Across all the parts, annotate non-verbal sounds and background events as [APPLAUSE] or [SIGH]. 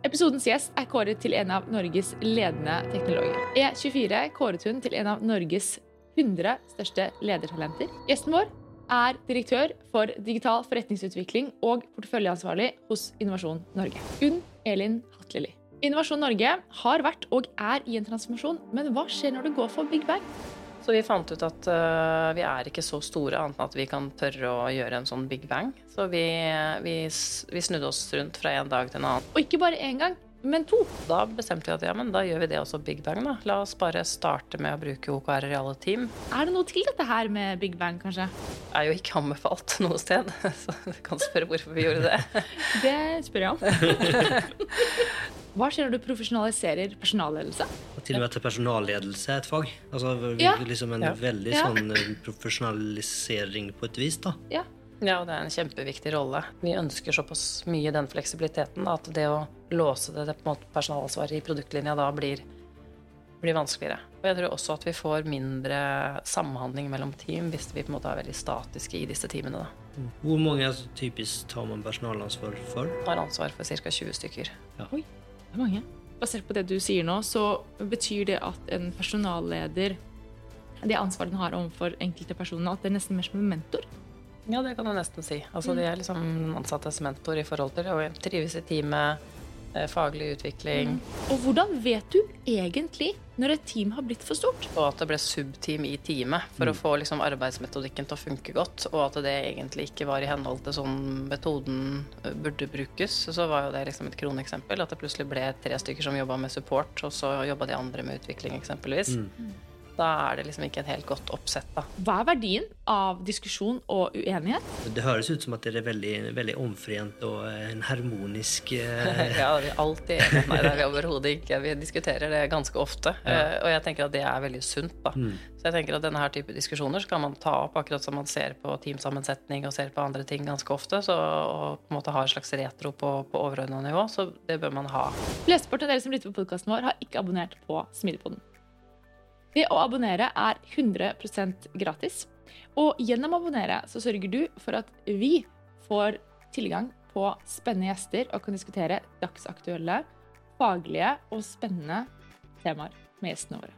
Episodens gjest er kåret til en av Norges ledende teknologer. E24 kåret hun til en av Norges 100 største ledertalenter. Gjesten vår er direktør for digital forretningsutvikling og porteføljeansvarlig hos Innovasjon Norge. Unn Elin Hatleli. Innovasjon Norge har vært og er i en transformasjon, men hva skjer når det går for Big Bang? Så vi fant ut at uh, vi er ikke så store, annet enn at vi kan tørre å gjøre en sånn big bang. Så vi, vi, vi snudde oss rundt fra en dag til en annen. Og ikke bare én gang, men to. Da bestemte vi at ja, men da gjør vi det også big bang, da. La oss bare starte med å bruke OKR i alle team. Er det noe til dette her med big bang, kanskje? Er jo ikke anbefalt noe sted, [LAUGHS] så du kan spørre hvorfor vi gjorde det. [LAUGHS] Det spør jeg om. [LAUGHS] Hva skjer når du profesjonaliserer personalledelse? Og til og med til personalledelse er et fag. Altså Ja. liksom en Ja. veldig Ja. sånn eh, profesjonalisering på et vis, da. Ja. Ja, og det er en kjempeviktig rolle. Vi ønsker såpass mye den fleksibiliteten da, at det å låse det, det på en måte personalansvaret i produktlinja da blir, blir vanskeligere. Og jeg tror også at vi får mindre samhandling mellom team hvis vi på en måte er veldig statiske i disse teamene. da. Hvor mange altså, typisk tar man personalansvar for? Har ansvar for ca. 20 stykker. Det er mange. Basert på det du sier nå, så betyr det at en personalleder det ansvaret den har overfor enkelte personer, at det er nesten mer som en mentor. Ja, det kan du nesten si. Altså, De er liksom ansatte ansattes mentor i forhold til det, og trives i teamet, faglig utvikling, Og hvordan vet du egentlig når et team har blitt for stort? og at det ble subteam i teamet for å få liksom, arbeidsmetodikken til å funke godt, og at det egentlig ikke var i henhold til sånn metoden eh, burde brukes, så var jo det liksom et kroneksempel. At det plutselig ble tre stykker som jobba med support, og så jobba de andre med utvikling, eksempelvis. Da er det liksom ikke et helt godt oppsett, da. Hva er verdien av diskusjon og uenighet? Det høres ut som at det er veldig, veldig omforent og en harmonisk eh, [LAUGHS] Ja, vi er alltid enige. Nei, det er vi overhodet ikke. Vi diskuterer det ganske ofte. Ja. Og jeg tenker at det er veldig sunt, da. Så jeg tenker at denne her type diskusjoner skal man ta opp akkurat som man ser på teamsammensetning og ser på andre ting ganske ofte. Så og på en måte ha en slags retro på, på overordna nivå. Så det bør man ha. Flesteparten av dere som lytter på podkasten vår, har ikke abonnert på Smidigpoden. Det å abonnere er 100% gratis. Og gjennom å abonnere så sørger du for at vi får tilgang på spennende gjester og kan diskutere dagsaktuelle, faglige og spennende temaer med gjestene våre.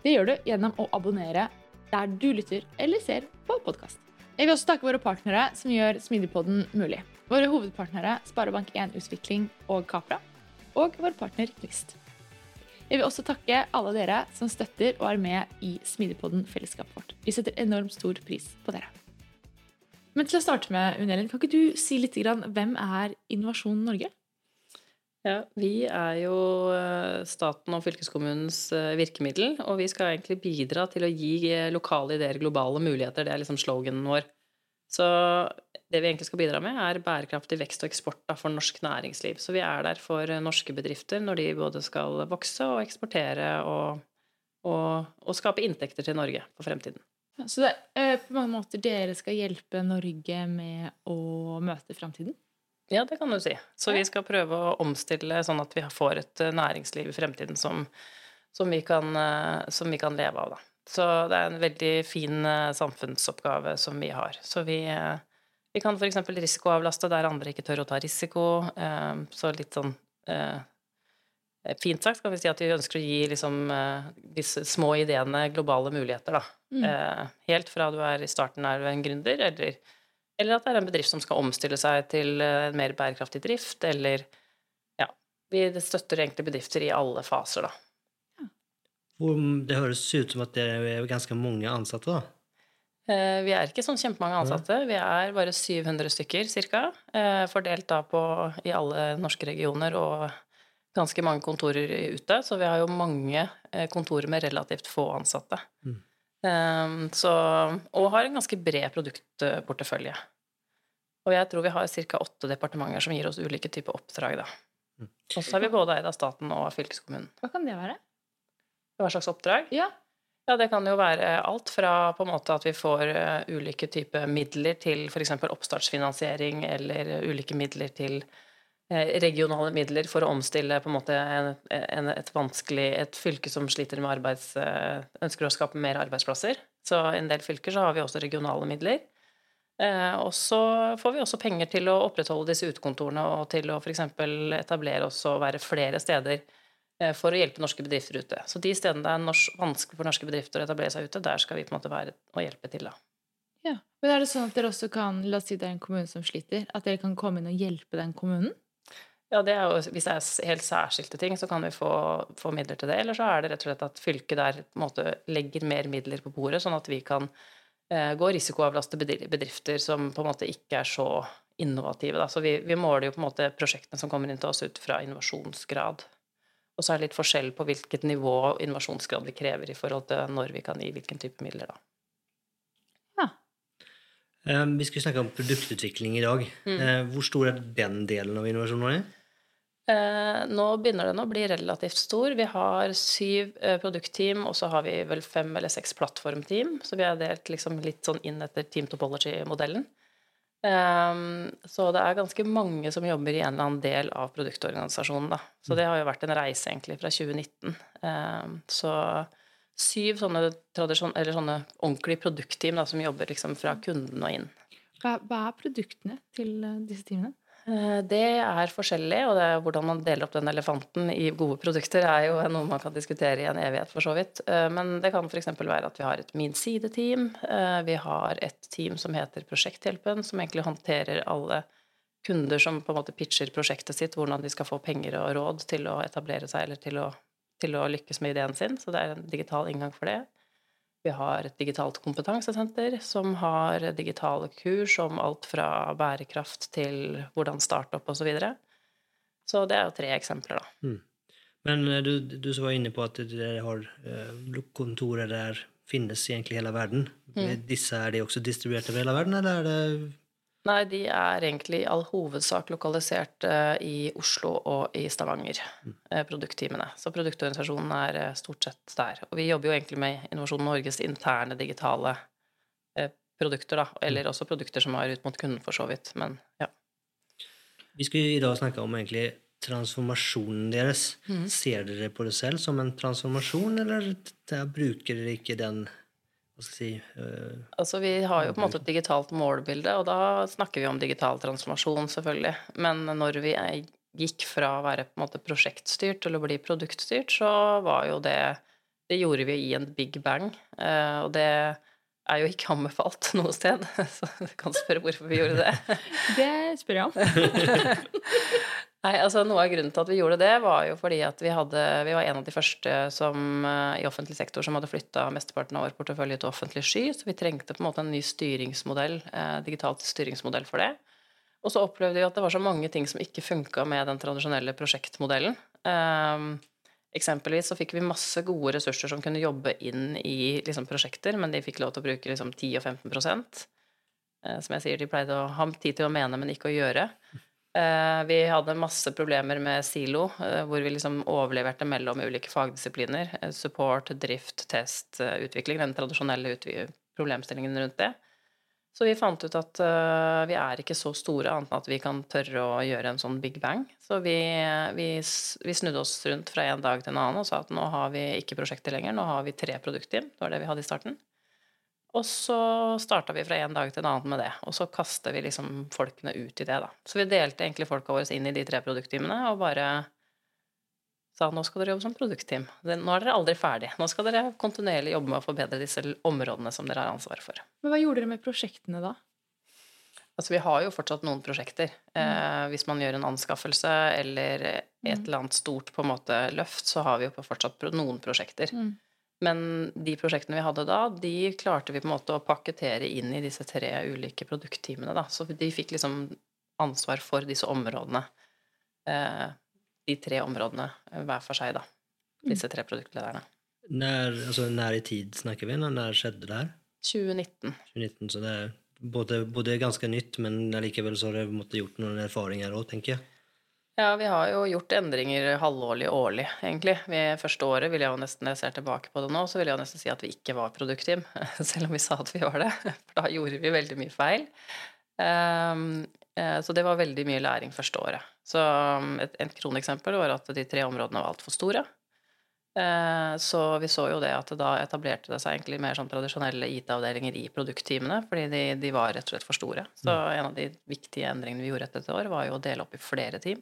Det gjør du gjennom å abonnere der du lytter eller ser på podkast. Jeg vil også takke våre partnere som gjør Smidigpodden mulig. Våre hovedpartnere Sparebank1 Utvikling og Capra, og vår partner Knust. Jeg vil også takke alle dere som støtter og er med i Smidigpodden fellesskapet vårt. Vi setter enormt stor pris på dere. Men til å starte med, Unelin, kan ikke du si litt grann, hvem er Innovasjon Norge? Ja, Vi er jo eh, staten og fylkeskommunens eh, virkemiddel, og vi skal egentlig bidra til å gi eh, lokale ideer globale muligheter. Det er liksom sloganen vår. Så det vi egentlig skal bidra med, er bærekraftig vekst og eksport da, for norsk næringsliv. Så vi er der for norske bedrifter når de både skal vokse og eksportere og, og, og skape inntekter til Norge for fremtiden. Så det er eh, på mange måter dere skal hjelpe Norge med å møte fremtiden? Ja, det kan du si. Så vi skal prøve å omstille sånn at vi får et eh, næringsliv i fremtiden som, som, vi, kan, eh, som vi kan leve av, da. Så det er en veldig fin eh, samfunnsoppgave som vi har. Så vi, eh, vi kan f.eks. risikoavlaste der andre ikke tør å ta risiko. eh, Så litt sånn Fint sagt kan vi si at vi ønsker å gi liksom, disse små ideene globale muligheter, da. Mm. Helt fra du er i starten er du en gründer, eller, eller at det er en bedrift som skal omstille seg til en mer bærekraftig drift, eller Ja. Vi støtter egentlig bedrifter i alle faser, da. Det høres ut som at det er ganske mange ansatte, da. Eh, Vi er ikke sånn kjempemange ansatte. Vi er bare 700 stykker ca. Fordelt da på i alle norske regioner og ganske mange kontorer ute. Så vi har jo mange eh, kontorer med relativt få ansatte. Mm. Eh, Så, og har en ganske bred produktportefølje. Og jeg tror vi har ca. åtte departementer som gir oss ulike typer oppdrag. da. Mm. Og så er vi både eid av staten og av fylkeskommunen. Hva kan det være? Hva slags oppdrag? Ja. Ja, det kan jo være alt fra på en måte at vi får eh, ulike typer midler til f.eks. oppstartsfinansiering, eller ulike midler til eh, regionale midler for å omstille på en måte en, en, et vanskelig et fylke som sliter med arbeids... eh, ønsker å skape mer arbeidsplasser. Så i en del fylker så har vi også regionale midler. Eh, og så får vi også penger til å opprettholde disse utekontorene og til å f.eks. etablere oss og være flere steder for å hjelpe norske bedrifter ute. Så de stedene det er vanskelig for norske bedrifter å etablere seg ute, der skal vi på en måte være og hjelpe til, da. Ja, Men er det sånn at dere også kan La oss si det er en kommune som sliter. At dere kan komme inn og hjelpe den kommunen? Ja, det jo, Hvis det er helt særskilte ting, så kan vi få, få midler til det. Eller så er det rett og slett at fylket der måte legger mer midler på bordet, sånn at vi kan eh, gå risikoavlaste bedrifter som på en måte ikke er så innovative. Da. Så vi, vi, måler jo på en måte prosjektene som kommer inn til oss ut fra innovasjonsgrad. Og så er det litt forskjell på hvilket nivå innovasjonsgrad vi krever i forhold til når vi kan gi hvilken type midler. da. Ja. Um, vi skulle snakke om produktutvikling i dag. Mm. Uh, hvor stor er den delen av innovasjonen Norge? Eh, nå begynner den å bli relativt stor. Vi har syv eh, produktteam, og så har vi vel fem eller seks plattformteam. Så vi har delt liksom litt sånn inn etter team topology-modellen. Eh, så det er ganske mange som jobber i en eller annen del av produktorganisasjonen. Da. Så det har jo vært en reise egentlig fra 2019. Så syv sånne, sånne ordentlige produktteam da, som jobber liksom fra kunden og inn. Hva, hva er produktene til disse teamene? Eh, det er forskjellig, og hvordan man deler opp den elefanten i gode produkter, er jo noe man kan diskutere i en evighet, for så vidt. Eh, men det kan f.eks. være at vi har et Min Side-team. Eh, vi har et team som heter Prosjekthjelpen, som egentlig håndterer alle kunder som på en måte pitcher prosjektet sitt, hvordan de skal få penger og råd til å etablere seg eller til å, til å lykkes med ideen sin. Så det er en digital inngang for det. Vi har et digitalt kompetansesenter som har digitale kurs om alt fra bærekraft til hvordan starte opp osv. Så, videre. så det er jo tre eksempler, da. Mm. Men du, du, som var inne på at dere har eh, kontorer der finnes egentlig i hele verden. Mm. Disse, er de også distribuert over hele verden, eller er det Nei, de er egentlig i all hovedsak lokalisert uh, i Oslo og i Stavanger, mm. uh, produktteamene. Så produktorganisasjonen er uh, stort sett der. Og vi jobber jo egentlig med Innovasjon Norges interne digitale produkter, da. Eller mm. også produkter som er ut mot kunden, for så vidt. Men ja. Vi skulle i dag snakke om egentlig transformasjonen deres. Mm. Ser dere på det selv som en transformasjon, eller bruker dere ikke den Si, uh, altså, vi har jo på en måte et digitalt målbilde, og da snakker vi om digital transformasjon, selvfølgelig. Men når vi gikk fra å være på en måte prosjektstyrt til å bli produktstyrt, så var jo det Det gjorde vi i en big bang, uh, og det er jo ikke anbefalt [LAUGHS] noe sted, [LAUGHS] så du kan spørre hvorfor vi gjorde det. Det spør jeg om. [LAUGHS] Nei, altså Noe av grunnen til at vi gjorde det, var jo fordi at vi, hadde, vi var en av de første som, uh, i offentlig sektor som hadde flytta mesteparten av vår portefølje til offentlig sky, så vi trengte på en måte en ny styringsmodell, eh, digitalt styringsmodell for det. Og så opplevde vi at det var så mange ting som ikke funka med den tradisjonelle prosjektmodellen. Eh, eksempelvis så fikk vi masse gode ressurser som kunne jobbe inn i liksom, prosjekter, men de fikk lov til å bruke liksom, 10 og 15 eh, Som jeg sier, de pleide å ha tid til å mene, men ikke å gjøre. Eh, vi hadde masse problemer med silo, eh, hvor vi liksom overleverte mellom ulike fagdisipliner. Eh, support, drift, test, utvikling. Den tradisjonelle problemstillingen rundt det. Så vi fant ut at vi er ikke så store, annet enn at vi kan tørre å gjøre en sånn big bang. Så vi, vi, vi snudde oss rundt fra en dag til en annen og sa at nå har vi ikke prosjekter lenger, nå har vi tre produktteam. Det var det vi hadde i starten. Og så starta vi fra en dag til en annen med det. Og så kaster vi liksom folkene ut i det, da. Så vi delte egentlig folka våre inn i de tre produktteamene og bare sa nå skal dere jobbe som produktteam. Nå er dere aldri ferdig. Nå skal dere kontinuerlig jobbe med å forbedre disse områdene som dere har ansvar for. Men hva gjorde dere med prosjektene da? Altså, vi har jo fortsatt noen prosjekter. Mm. Eh, hvis man gjør en anskaffelse eller et mm. eller annet stort på en måte løft, så har vi jo fortsatt noen prosjekter. Mm. Men de prosjektene vi hadde da, de klarte vi på en måte å pakkettere inn i disse tre ulike produktteamene. Da. Så de fikk liksom ansvar for disse områdene. Eh, de tre områdene hver for seg, da. Disse tre produktlederne. Nær, altså, nær i tid snakker vi? Når skjedde det her? 2019. 2019 så det er både, både ganske nytt, men likevel så har dere gjort noen erfaringer òg, tenker jeg. Ja, vi har jo gjort endringer halvårlig årlig, egentlig. Vi, første året vil jeg jo nesten, når jeg ser tilbake på det nå, så vil jeg jo nesten si at vi ikke var produktteam, [LAUGHS] selv om vi sa at vi var det. For da gjorde vi veldig mye feil. Um, så det var veldig mye læring første året. Så um, et, et kroneksempel var at de tre områdene var altfor store. Eh, Så vi så jo det at da etablerte det seg egentlig mer sånn tradisjonelle IT-avdelinger i produktteamene, fordi de, de var rett og slett for store. Så en av de viktige endringene vi gjorde etter et år, var jo å dele opp i flere team.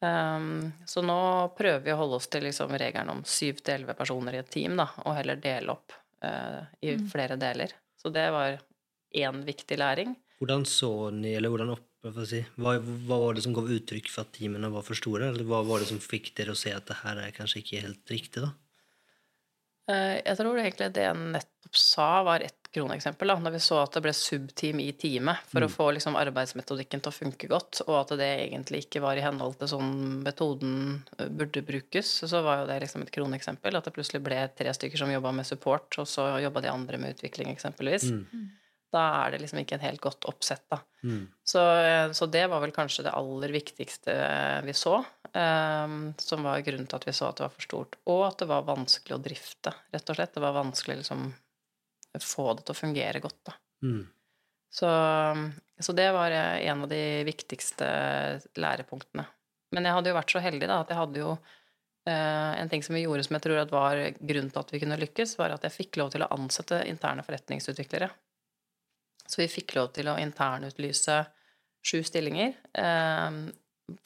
Um, så nå prøver vi å holde oss til liksom regelen om syv til elleve personer i et team, da, og heller dele opp uh, i Mm. flere deler. Så det var én viktig læring. Hvordan så ni, eller hvordan opp, hva, si, hva, hva var det som gav uttrykk for at teamene var for store? Eller hva var det som fikk dere å se at det her er kanskje ikke helt riktig, da? Uh, Jeg tror egentlig det jeg nettopp sa, var ett kroneksempel. Da, når vi så at det ble subteam i teamet for å få liksom, arbeidsmetodikken til å funke godt, og at det egentlig ikke var i henhold til sånn metoden eh, burde brukes, så var jo det liksom et kroneksempel. At det plutselig ble tre stykker som jobba med support, og så jobba de andre med utvikling, eksempelvis. Mm. Da er det liksom ikke en helt godt oppsett, da. Mm. Så, eh, så det var vel kanskje det aller viktigste vi så, um, som var grunnen til at vi så at det var for stort. Og at det var vanskelig å drifte, rett og slett. Det var vanskelig liksom få det til å fungere godt, da. Mm. Så, så det var eh, en av de viktigste lærepunktene. Men jeg hadde jo vært så heldig, da, at jeg hadde jo eh, En ting som vi gjorde som jeg tror at var grunnen til at vi kunne lykkes, var at jeg fikk lov til å ansette interne forretningsutviklere. Så vi fikk lov til å internutlyse sju stillinger eh,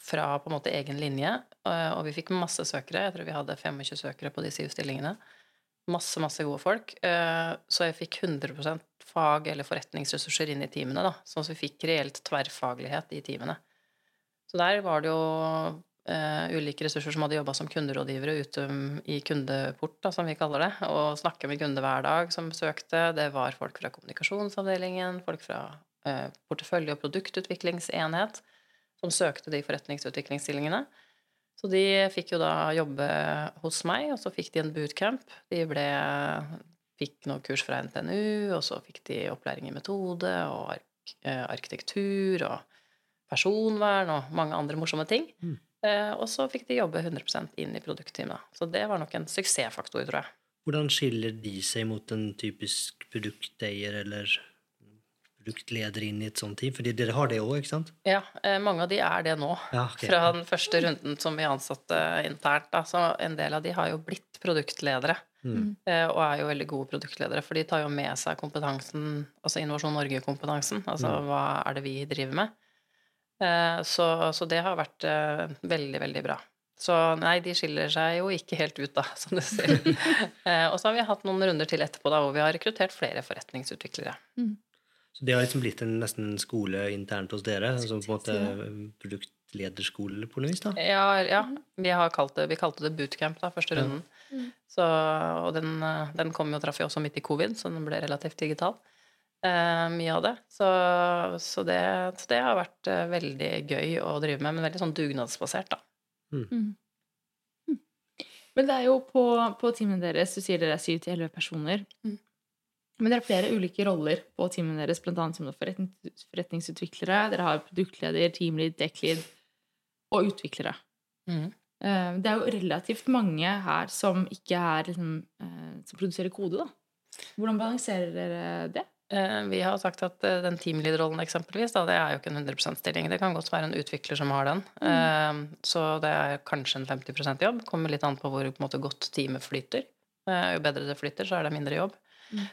fra på en måte egen linje. eh, Og vi fikk masse søkere. Jeg tror vi hadde 25 søkere på de syv stillingene. Masse, masse gode folk. eh, Så jeg fikk 100% fag- eller forretningsressurser inn i teamene. da, Sånn at vi fikk reelt tverrfaglighet i teamene. Så der var det jo eh, ulike ressurser som hadde jobba som kunderådgivere ute i kundeport, da, som vi kaller det, og snakke med kunder hver dag som søkte. Det var folk fra kommunikasjonsavdelingen, folk fra eh, portefølje- og produktutviklingsenhet som søkte de forretningsutviklingsstillingene. Så de fikk jo da jobbe hos meg, og så fikk de en bootcamp. De ble, fikk noen kurs fra NTNU, og så fikk de opplæring i metode og ark eh, arkitektur og personvern og mange andre morsomme ting. Mm. Eh, og så fikk de jobbe 100% inn i produktteamet. Så det var nok en suksessfaktor, tror jeg. Hvordan skiller de seg mot en typisk produkteier eller produktleder inn i et sånt team? Fordi dere har det òg, ikke sant? Ja, eh, mange av de er det nå. Ja, okay. Fra den første runden som vi ansatte internt. Da. Så en del av de har jo blitt produktledere. Mm. eh, Og er jo veldig gode produktledere, for de tar jo med seg kompetansen, altså Innovasjon Norge-kompetansen. Altså Mm. hva er det vi driver med? Eh, Så, så det har vært veldig, veldig bra. Så nei, de skiller seg jo ikke helt ut, da, [LAUGHS] som du sier. [LAUGHS] Eh, Og så har vi hatt noen runder til etterpå da, hvor vi har rekruttert flere forretningsutviklere. Så det har liksom blitt en, nesten en skole internt hos dere? Som på en måte produktlederskole på noe vis? da? Ja, ja. Vi, har kalt det, vi kalte det bootcamp, da, første Ja. runden. Så, og den, eh, den kom jo, traff jo også midt i covid, så den ble relativt digital. Eh, mye av det. Så, så det. Så det har vært eh, veldig gøy å drive med, men veldig sånn dugnadsbasert, da. Mm. Mm. Men det er jo på, på teamet deres Du sier dere er syv til elleve personer. Mm. Men det er flere ulike roller på teamene deres, annet som forretningsutviklere. Dere har produktleder, teamlead, decklead og utviklere. Mhm. Eh, Det er jo relativt mange her som ikke er liksom, eh, som produserer kode, da. Hvordan balanserer dere det? Eh, Vi har sagt at den teamlead-rollen eksempelvis, da, det er jo ikke en 100% stilling. Det kan godt være en utvikler som har den. Mm. Så det er kanskje en 50% jobb. Kommer litt an på hvor på måte, godt teamet flyter. Jo bedre det flyter, så er det mindre jobb.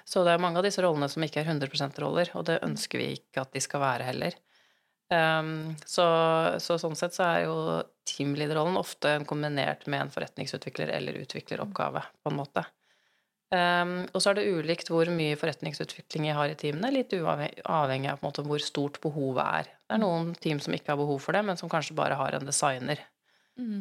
Så det er mange av disse rollene som ikke er 100% roller, og det ønsker vi ikke at de skal være heller. Um, så, så sånn sett så er jo teamleaderrollen ofte kombinert med en forretningsutvikler- eller utvikleroppgave, på en måte. Um, og så er det ulikt hvor mye forretningsutvikling jeg har i teamene, litt avhengig av måte hvor stort behovet er. Det er noen team som ikke har behov for det, men som kanskje bare har en designer.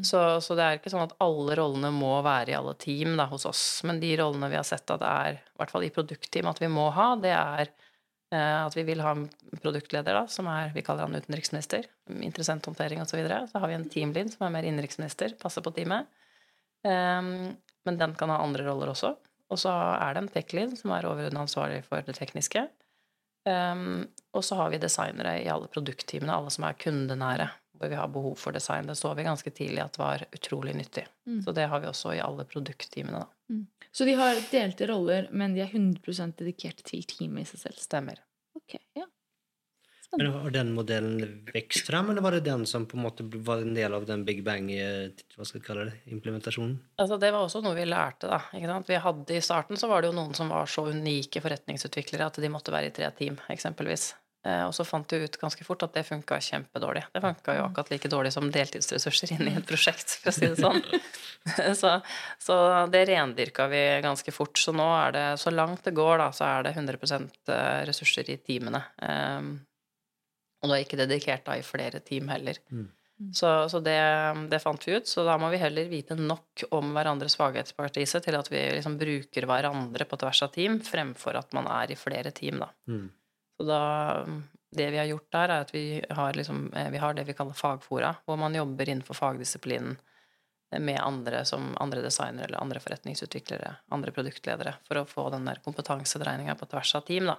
Så, så det er ikke sånn at alle rollene må være i alle team da, hos oss. Men de rollene vi har sett at er, i hvert fall i produktteam, at vi må ha, det er eh, at vi vil ha en produktleder, da, som er, vi kaller han utenriksminister, interessenthåndtering osv. Så, videre. så har vi en teamlead som er mer innenriksminister, passer på teamet. Um, men den kan ha andre roller også. Og så er det en tech-lead som er overordnet ansvarlig for det tekniske. Um, og så har vi designere i alle produktteamene, alle som er kundenære, hvor vi har behov for design. Det så vi ganske tidlig at var utrolig nyttig. Mm. Så det har vi også i alle produktteamene, da. Så de har delte roller, men de er 100 dedikert til teamet i seg selv. Stemmer. Ok, ja. Men Har den modellen vokst fram, eller var det den som på en måte var en del av den Big Bang eh, hva skal jeg kalle det, implementasjonen? Altså, det var også noe vi lærte. da, ikke sant? Vi hadde I starten så var det jo noen som var så unike forretningsutviklere at de måtte være i tre team, eksempelvis. Eh, og så fant jeg ut ganske fort at det funka kjempedårlig. Det funka jo akkurat like dårlig som deltidsressurser inne i et prosjekt, for å si det sånn. [LAUGHS] så, så, det rendyrka vi ganske fort. Så nå er det, så langt det går, da, så er det 100 eh, ressurser i teamene. Um, og da ikke dedikert da i flere team heller. Mm. Så, så det, det, fant vi ut. Så da må vi heller vite nok om hverandres svakhetspartise til at vi liksom bruker hverandre på tvers av team, fremfor at man er i flere team, da. Mm. Så da Det vi har gjort der, er at vi har, liksom, eh, vi har det vi kaller fagfora, hvor man jobber innenfor fagdisiplinen med andre som andre designere eller andre forretningsutviklere, andre produktledere, for å få den der kompetansedreininga på tvers av team, da.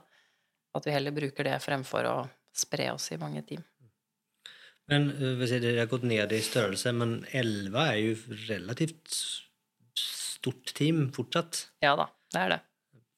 At vi heller bruker det fremfor å spre oss i mange team. Men eh, Det har gått ned i størrelse, men 11 er jo relativt stort team fortsatt? Ja da, det er det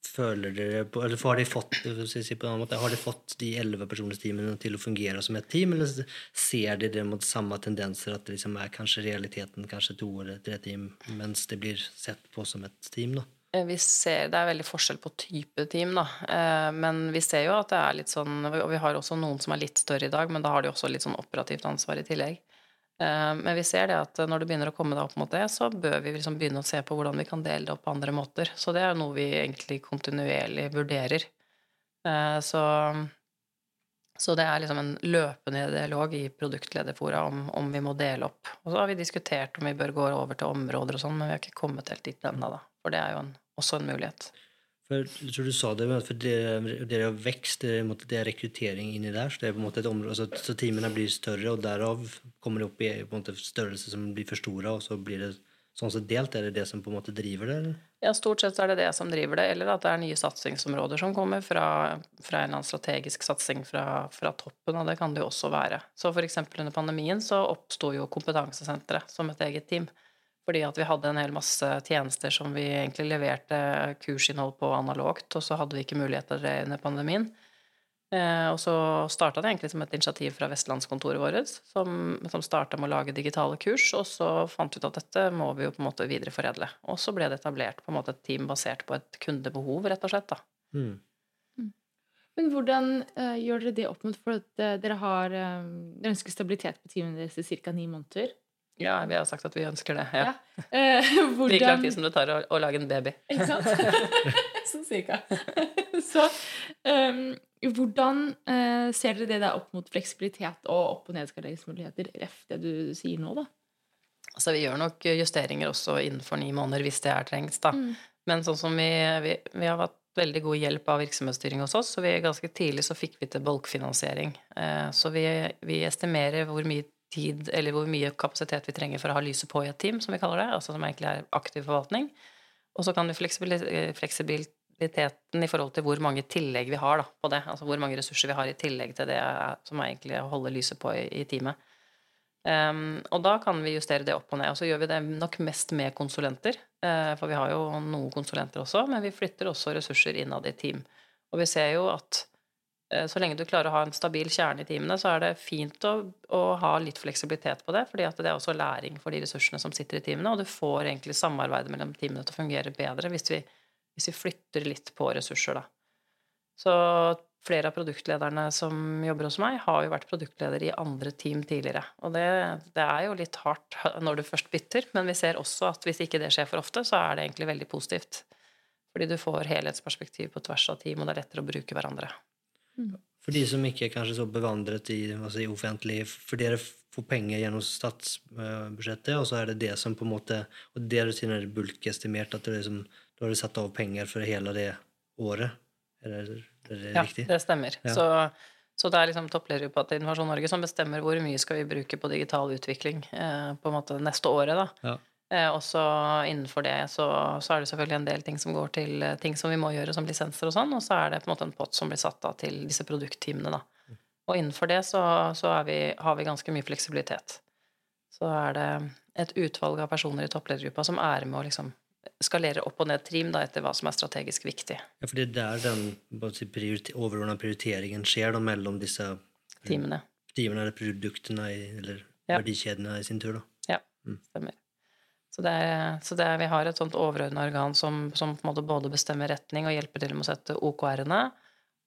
føler dere på, eller har de fått, si måte, har de fått de elleve personers til å fungere som et team, eller ser de det mot samme tendenser, at det liksom er kanskje realiteten kanskje to eller tre team, mens det blir sett på som et team? da? Eh, vi ser, Det er veldig forskjell på type team, da. Eh, men vi ser jo at det er litt sånn Og vi har også noen som er litt større i dag, men da har de også litt sånn operativt ansvar i tillegg. Eh, men vi ser det at når det begynner å komme opp mot det, så bør vi liksom begynne å se på hvordan vi kan dele det opp på andre måter. Så det er noe vi egentlig kontinuerlig vurderer. Eh, så, så det er liksom en løpende dialog i produktlederfora om, om, vi må dele opp. Og så har vi diskutert om vi bør gå over til områder og sånn, men vi har ikke kommet helt dit ennå, da. For det er jo en, også en mulighet. For, jeg tror du sa det, for dere, dere har vekst, det, det er rekruttering inni der. Så det er på en måte et område, så, så teamene blir større, og derav kommer det opp i på en måte størrelse som blir for store, og så blir det sånn sett delt. Er det det som på en måte driver det? Eller? Ja, stort sett er det det som driver det, eller at det er nye satsingsområder som kommer fra, fra en eller annen strategisk satsing fra, fra, toppen, og det kan det jo også være. Så eksempel under pandemien så oppsto jo kompetansesenteret som et eget team. Fordi at vi hadde en hel masse tjenester som vi egentlig leverte kursinnhold på analogt, og så hadde vi ikke mulighet til det under pandemien. Eh, og så starta det egentlig som et initiativ fra vestlandskontoret vårt, som, som starta med å lage digitale kurs, og så fant vi ut at dette må vi jo på en måte videreforedle. Og så ble det etablert på en måte et team basert på et kundebehov, rett og slett. da. Mm. mm. Men hvordan uh, gjør dere det opp mot For at uh, dere har uh, dere ønsker stabilitet på teamet deres i ca. ni måneder. Ja, vi har sagt at vi ønsker det. ja. ja. Eh, hvordan... [LAUGHS] Like lang tid som det tar å, å, lage en baby. Ikke sant? sånn [LAUGHS] cirka. Så um, [LAUGHS] hvordan uh, ser dere det der opp mot fleksibilitet og opp- og nedskaleringsmuligheter, ref det du sier nå, da? Altså, vi gjør nok justeringer også innenfor ni måneder hvis det er trengs, da. Mm. Men sånn som vi, vi, vi har hatt veldig god hjelp av virksomhetsstyring hos oss, så vi ganske tidlig så fikk vi til bolkfinansiering. Uh, så vi, vi estimerer hvor mye tid, eller hvor mye kapasitet vi trenger for å ha lyset på i et team, som vi kaller det, altså som egentlig er aktiv forvaltning. Og så kan vi fleksibiliteten i forhold til hvor mange tillegg vi har da, på det, altså hvor mange ressurser vi har i tillegg til det som er egentlig å holde lyset på i, teamet. Um, og da kan vi justere det opp og ned. Og så gjør vi det nok mest med konsulenter. Uh, for vi har jo noen konsulenter også, men vi flytter også ressurser innad i team. Og vi ser jo at Eh, så lenge du klarer å ha en stabil kjerne i teamene, så er det fint å, å ha litt fleksibilitet på det, fordi det er også læring for de ressursene som sitter i teamene, og du får egentlig samarbeidet mellom teamene til å fungere bedre hvis vi, hvis vi flytter litt på ressurser, da. Så flere av produktlederne som jobber hos meg, har jo vært produktleder i andre team tidligere. Og det, det, er jo litt hardt [LAUGHS] når du først bytter, men vi ser også at hvis ikke det skjer for ofte, så er det egentlig veldig positivt. Fordi du får helhetsperspektiv på tvers av team, og det er lettere å bruke hverandre. Mm. For de som ikke er kanskje så bevandret i si, offentlig For dere får penger gjennom statsbudsjettet, og så er det det som på en måte Og det du er bulkestimert, at det liksom, da har du satt av penger for hele det året? Er det, er det ja, riktig? det stemmer. Ja. Så, så, det er liksom toppledergruppa til Innovasjon Norge som bestemmer hvor mye skal vi bruke på digital utvikling eh, på en måte neste året. da. Ja. Eh, og så innenfor det så, så, er det selvfølgelig en del ting som går til eh, ting som vi må gjøre som lisenser og sånn, og så er det på en måte en pott som blir satt av til disse produktteamene, da. Og innenfor det så, så vi, har vi ganske mye fleksibilitet. Så er det et utvalg av personer i toppledergruppa som er med å liksom skalere opp og ned trim da, etter hva som er strategisk viktig. Ja, for det er der den prioriter overordna prioriteringen skjer da, mellom disse teamene. Teamene eller produktene i, eller Ja. verdikjedene i sin tur, da. Ja, Stemmer. Så, det er, så det er, vi har et sånt overordna organ som, som på en måte både bestemmer retning og hjelper til med å sette OKR-ene,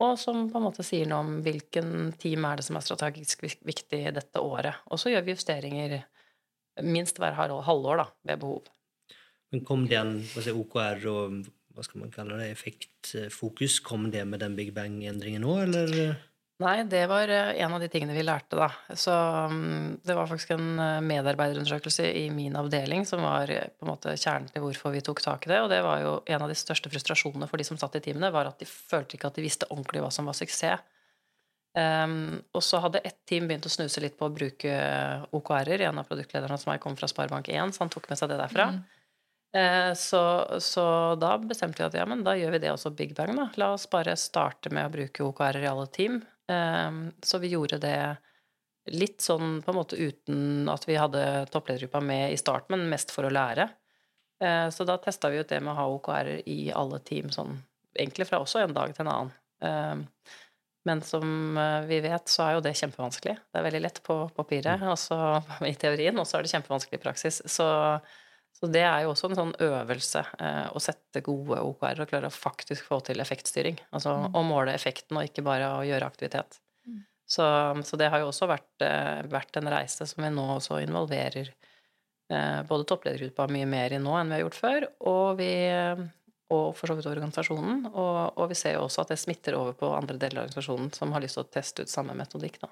og som på en måte sier noe om hvilken team er det som er strategisk viktig dette året. Og så gjør vi justeringer minst hver halvår, da, ved behov. Men kom den skal OKR og hva skal man kalle det, effektfokus, kom det med den Big Bang-endringen nå, eller? Nei, det var eh, en av de tingene vi lærte, da. Så mm, det var faktisk en eh, medarbeiderundersøkelse i min avdeling som var eh, på en måte kjernen til hvorfor vi tok tak i det. Og det var jo en av de største frustrasjonene for de som satt i teamene, var at de følte ikke at de visste ordentlig hva som var suksess. Um, og så hadde ett team begynt å snuse litt på å bruke OKR-er. En av produktlederne som jeg kom fra Sparebank1, så han tok med seg det derfra. Mm. Eh, Så, så da bestemte vi at ja, men da gjør vi det også Big Bang, da. La oss bare starte med å bruke OKR-er i alle team. Eh, Så vi gjorde det litt sånn på en måte uten at vi hadde toppledergruppa med i starten, men mest for å lære. Eh, Så da testa vi ut det med å ha OKR-er i alle team, sånn egentlig fra også en dag til en annen. Men som vi vet, så er jo det kjempevanskelig. Det er veldig lett på papiret, altså [LAUGHS] i teorien, og så er det kjempevanskelig i praksis. Så så det er jo også en sånn øvelse eh, å sette gode OKR og klare å faktisk få til effektstyring. Altså Mm. å måle effekten, og ikke bare å gjøre aktivitet. Mm. Så, så det har jo også vært, eh, vært en reise som vi nå også involverer eh, både toppledergruppa mye mer i nå enn vi har gjort før, og vi og for så vidt organisasjonen. Og, og vi ser jo også at det smitter over på andre deler av organisasjonen som har lyst til å teste ut samme metodikk. Da.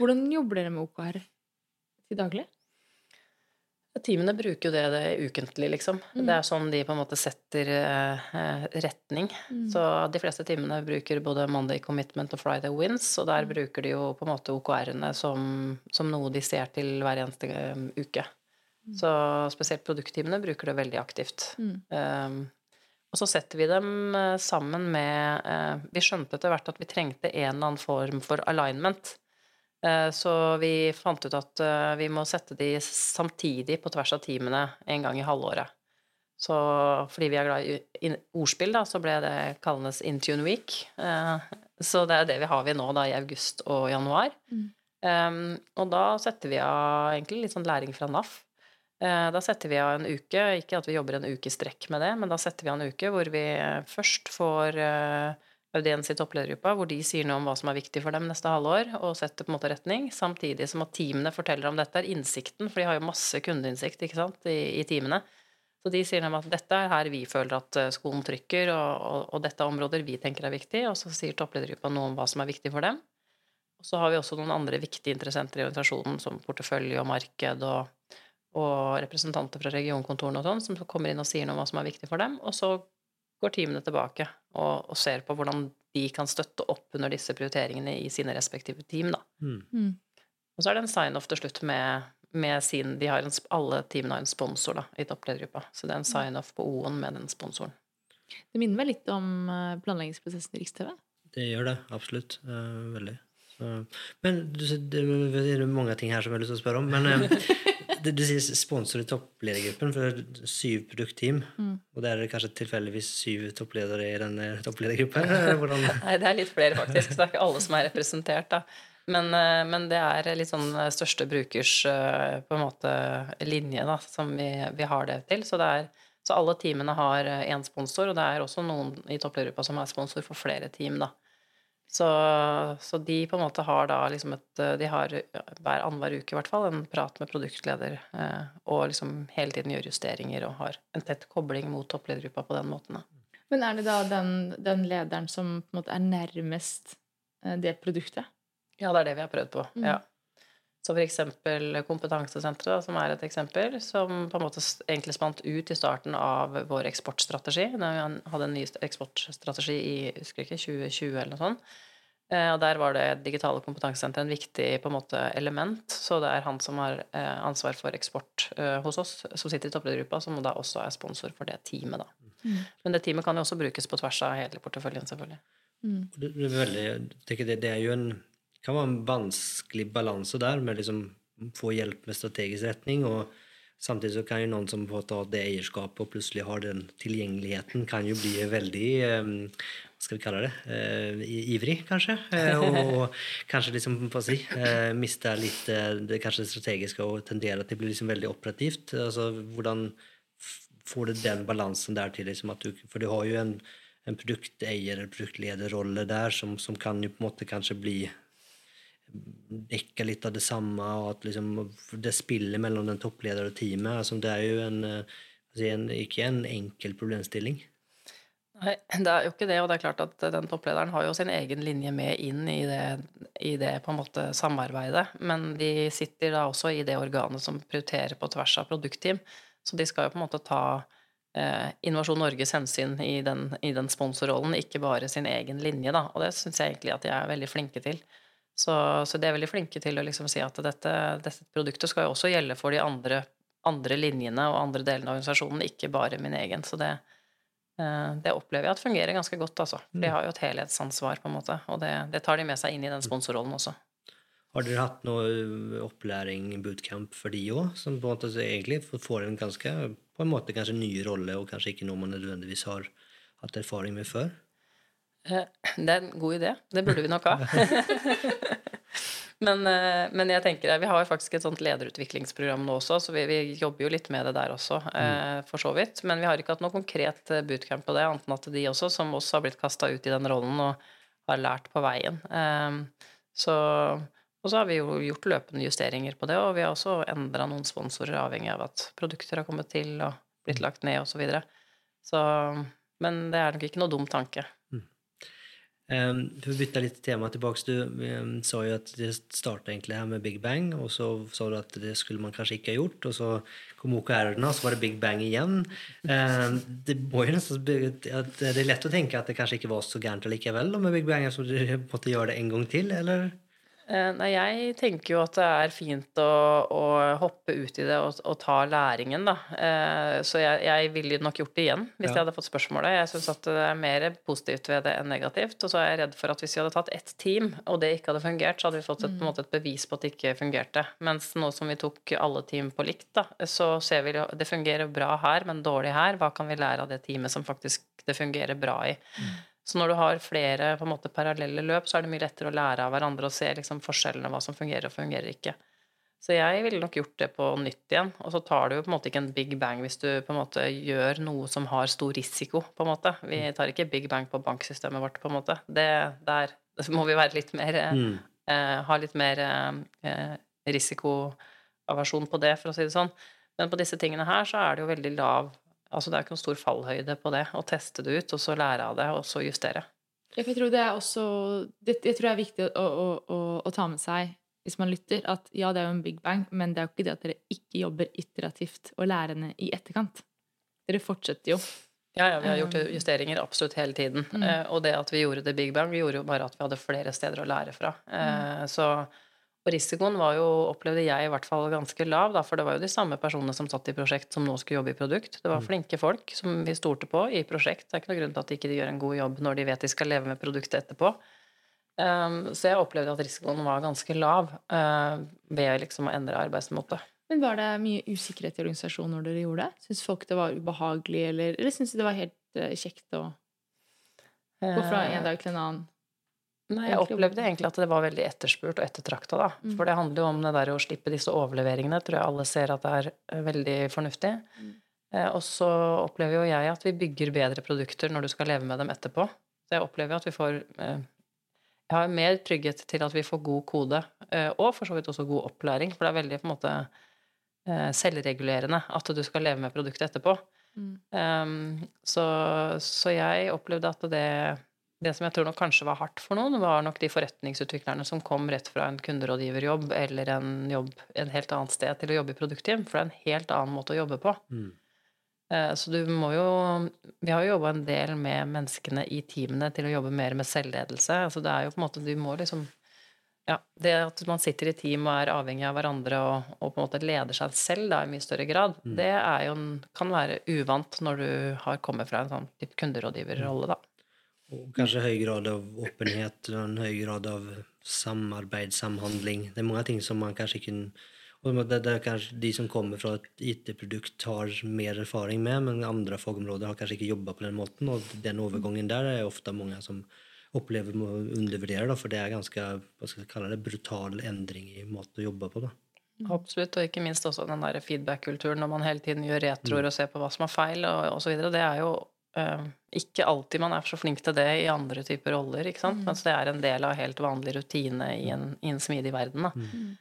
Hvordan jobber dere med OKR til daglig? Teamene bruker jo det, det ukentlig, liksom. Mm. Det er sånn de på en måte setter eh, retning. Mm. Så de fleste teamene bruker både Monday Commitment og Friday Wins, og der Mm. bruker de jo på en måte OKR-ene som, som noe de ser til hver eneste eh, uke. Mm. Så spesielt produktteamene bruker det veldig aktivt. Um, og så setter vi dem eh, sammen med eh, Vi skjønte etter hvert at vi trengte en eller annen form for alignment. Eh, Så vi fant ut at eh, vi må sette de samtidig på tvers av teamene en gang i halvåret. Så fordi vi er glad i ordspill, da, så ble det kallendes Intune Week. Eh, Så det er det vi har vi nå, da, i august og januar. Mm. Um, og da setter vi av egentlig litt sånn læring fra NAF. Da setter vi av en uke, ikke at vi jobber en uke i strekk med det, men da setter vi av en uke hvor vi først får eh, audiens i toppledergruppa, hvor de sier noe om hva som er viktig for dem neste halvår, og setter på en måte retning, samtidig som at teamene forteller om dette er innsikten, for de har jo masse kundeinnsikt ikke sant, i, i teamene. Så de sier dem at dette er her vi føler at eh, skoen trykker, og, og, og dette er områder vi tenker er viktig, og så sier toppledergruppa noe om hva som er viktig for dem. Og så har vi også noen andre viktige interessenter i organisasjonen, som portefølje og marked og, og representanter fra regionkontorene og sånn, som kommer inn og sier noe om hva som er viktig for dem. Og så går teamene tilbake og, og ser på hvordan de kan støtte opp under disse prioriteringene i sine respektive team. Da. Mm. Mm. Og så er det en sign-off til slutt med, med sin de har en, Alle teamene har en sponsor da, i toppledergruppa. Så det er en sign-off på O-en med den sponsoren. Det minner meg litt om eh, planleggingsprosessen i Riks-TV. Det gjør det, absolutt. Eh, veldig. Så, men det er mange ting her som jeg har lyst til å spørre om. Men [LAUGHS] eh, du, sier sponsor i toppledergruppen for syv produktteam. Mm. Og det er kanskje tilfeldigvis syv toppledere i denne toppledergruppen? [LAUGHS] Nei, det er litt flere, faktisk. Så det er ikke alle som er representert, da. Men, eh, men det er litt sånn eh, største brukers eh, på en måte linje, da, som vi, vi har det til. Så, det er, så alle teamene har én sponsor, og det er også noen i toppledergruppa som er sponsor for flere team, da. Så, så de på en måte har da liksom et De har hver annenhver uke i hvert fall en prat med produktleder, eh, og liksom hele tiden gjør justeringer og har en tett kobling mot toppledergruppa på den måten. Da. Men er det da den, den lederen som på en måte er nærmest eh, det produktet? Ja, det er det vi har prøvd på. Mm. Ja. Så for eksempel Kompetansesenteret, som er et eksempel, som på en måte egentlig spant ut i starten av vår eksportstrategi. Da vi hadde en ny eksportstrategi i husker ikke, 2020 eller noe sånt. Eh, Og der var det digitale kompetansesenteret en viktig på en måte, element. Så det er han som har eh, ansvar for eksport eh, hos oss, som sitter i toppledergruppa, som da også er sponsor for det teamet. Da. Mm. Men det teamet kan jo også brukes på tvers av hele porteføljen, selvfølgelig. Mm. Det, det, er veldig, det, det er jo en kan være en vanskelig balanse der med liksom få hjelp med strategisk retning, og samtidig så kan jo noen som får ta det eierskapet og plutselig har den tilgjengeligheten, kan jo bli veldig Hva skal vi kalle det, eh, ivrig, kanskje. Eh, og [LAUGHS] kanskje liksom, hva si, eh, miste litt det kanskje strategiske og tendere til å bli liksom veldig operativt. Altså, hvordan får du den balansen der til? Liksom, at du, for du har jo en, en produkteier- eller produktlederrolle der som, som, kan jo på en måte kanskje bli dekke litt av det samme, og at liksom, det spillet mellom den toppleder og teamet altså, Det er jo en, en, ikke en enkel problemstilling. Nei, det er jo ikke det. Og det er klart at den topplederen har jo sin egen linje med inn i det, i det på en måte samarbeidet. Men de sitter da også i det organet som prioriterer på tvers av produktteam. Så de skal jo på en måte ta eh, Innovasjon Norges hensyn i den, i den sponsorrollen, ikke bare sin egen linje, da. Og det syns jeg egentlig at de er veldig flinke til. Så, så de er veldig flinke til å liksom si at dette, dette produktet skal jo også gjelde for de andre, andre linjene og andre delene av organisasjonen, ikke bare min egen. Så det, Eh, det opplever jeg at fungerer ganske godt, altså. De mm. har jo et helhetsansvar, på en måte, og det, det tar de med seg inn i den sponsorrollen også. Har dere hatt noe eh, opplæring, bootcamp, for de òg, som på en måte egentlig får en ganske på en måte kanskje ny rolle, og kanskje ikke noe man nødvendigvis har hatt erfaring med før? Eh, [CLEARS THROAT] det er en god idé. Det burde vi nok ha. [LAUGHS] Men, eh, men, jeg tenker, vi har faktisk et sånt lederutviklingsprogram nå også, så vi, vi jobber jo litt med det der også, mm. Eh, for så vidt. Men vi har ikke hatt noe konkret bootcamp på det, annet enn at de også, som oss, har blitt kasta ut i den rollen og har lært på veien. Så, og så har vi jo gjort løpende justeringer på det, og vi har også endra noen sponsorer avhengig av at produkter har kommet til og blitt lagt ned, osv. Så, videre. så Men det er nok ikke noe dum tanke. For å bytte litt tema tilbake, du sa jo at det starta her med Big Bang, og så sa du at det skulle man kanskje ikke ha gjort, og så kom OKR-ene, og så var det Big Bang igjen. Um, det, det, er lett å tenke at det kanskje ikke var så gærent likevel med Big Bang, så du måtte gjøre det en gang til, eller? Eh, nei, jeg tenker jo at det er fint å, å hoppe ut i det og, og ta læringen, da. Eh, så jeg, jeg ville nok gjort det igjen hvis ja. jeg hadde fått spørsmålet. Jeg syns at det er mer positivt ved det enn negativt. Og så er jeg redd for at hvis vi hadde tatt ett team, og det ikke hadde fungert, så hadde vi fått et, mm. et bevis på at det ikke fungerte. Mens nå som vi tok alle team på likt, da, så ser vi at det fungerer bra her, men dårlig her. Hva kan vi lære av det teamet som faktisk det fungerer bra i? Mm. Så når du har flere på en måte, parallelle løp, så er det mye lettere å lære av hverandre og se liksom, forskjellene, hva som fungerer og fungerer ikke. Så jeg ville nok gjort det på nytt igjen. Og så tar du jo på en måte ikke en big bang hvis du på en måte gjør noe som har stor risiko, på en måte. Vi mm. tar ikke big bang på banksystemet vårt, på en måte. Det, der [LAUGHS] må vi være litt mer eh, mm. eh, Ha litt mer eh, risikoavasjon på det, for å si det sånn. Men på disse tingene her så er det jo veldig lav Altså det er ikke noen stor fallhøyde på det. Å teste det ut, og så lære av det, og så justere. Jeg tror det er også det, Jeg tror det er viktig å, å, å, å, ta med seg hvis man lytter, at ja, det er jo en big bang, men det er jo ikke det at dere ikke jobber iterativt og lærende i etterkant. Dere fortsetter jo. Ja, ja, vi har gjort um, justeringer absolutt hele tiden. Mm. Uh, og det at vi gjorde det big bang, vi gjorde jo bare at vi hadde flere steder å lære fra. Uh, mm. Så og risikoen var jo, opplevde jeg i hvert fall, ganske lav, da, for det var jo de samme personene som satt i prosjekt, som nå skulle jobbe i produkt. Det var mm. flinke folk som vi stolte på i prosjekt. Det er ikke noe grunn til at de ikke gjør en god jobb når de vet de skal leve med produktet etterpå. Um, så jeg opplevde at risikoen var ganske lav uh, ved liksom å endre arbeidsmåte. Men Var det mye usikkerhet i organisasjonen når dere gjorde det? Syns folk det var ubehagelig, eller, eller syns de det var helt uh, kjekt å gå fra en dag til en annen? Nei, jeg opplevde egentlig at det var veldig etterspurt og ettertrakta, da. Mm. For det handler jo om det der å slippe disse overleveringene. Tror jeg alle ser at det er eh, veldig fornuftig. Mm. Eh, og så opplever jo jeg at vi bygger bedre produkter når du skal leve med dem etterpå. Så jeg opplever at vi får eh, Jeg har mer trygghet til at vi får god kode, eh, og for så vidt også god opplæring. For det er veldig på en måte eh, selvregulerende at du skal leve med produktet etterpå. Mm. Um, så, så jeg opplevde at det det som jeg tror nok kanskje var hardt for noen, var nok de forretningsutviklerne som kom rett fra en kunderådgiverjobb eller en jobb en helt annet sted til å jobbe i produktteam, for det er en helt annen måte å jobbe på. Mm. Eh, så du må jo Vi har jo jobba en del med menneskene i teamene til å jobbe mer med selvledelse. Altså det er jo på en måte Du må liksom ja, Det at man sitter i team og er avhengig av hverandre og, og på en måte leder seg selv da, i mye større grad, mm. det jo, kan være uvant når du har kommet fra en sånn kunderådgiverrolle, da. Og kanskje høy grad av åpenhet og en høy grad av samarbeid, samhandling. Det er mange ting som man kanskje ikke Og det, det er kanskje De som kommer fra et IT-produkt, har mer erfaring med, men andre fagområder har kanskje ikke jobba på den måten. Og den overgangen der er ofte mange som opplever å undervurdere, for det er ganske hva skal jeg kalle det, brutal endring i måten å jobbe på. da. Absolutt, og ikke minst også den der feedback-kulturen når man hele tiden gjør retroer og ser på hva som er feil, og osv. Det er jo ikke alltid man er så flink til det i andre typer roller, ikke sant? Mm. mens det er en del av helt vanlig rutine i en, i en smidig verden. da. Mm.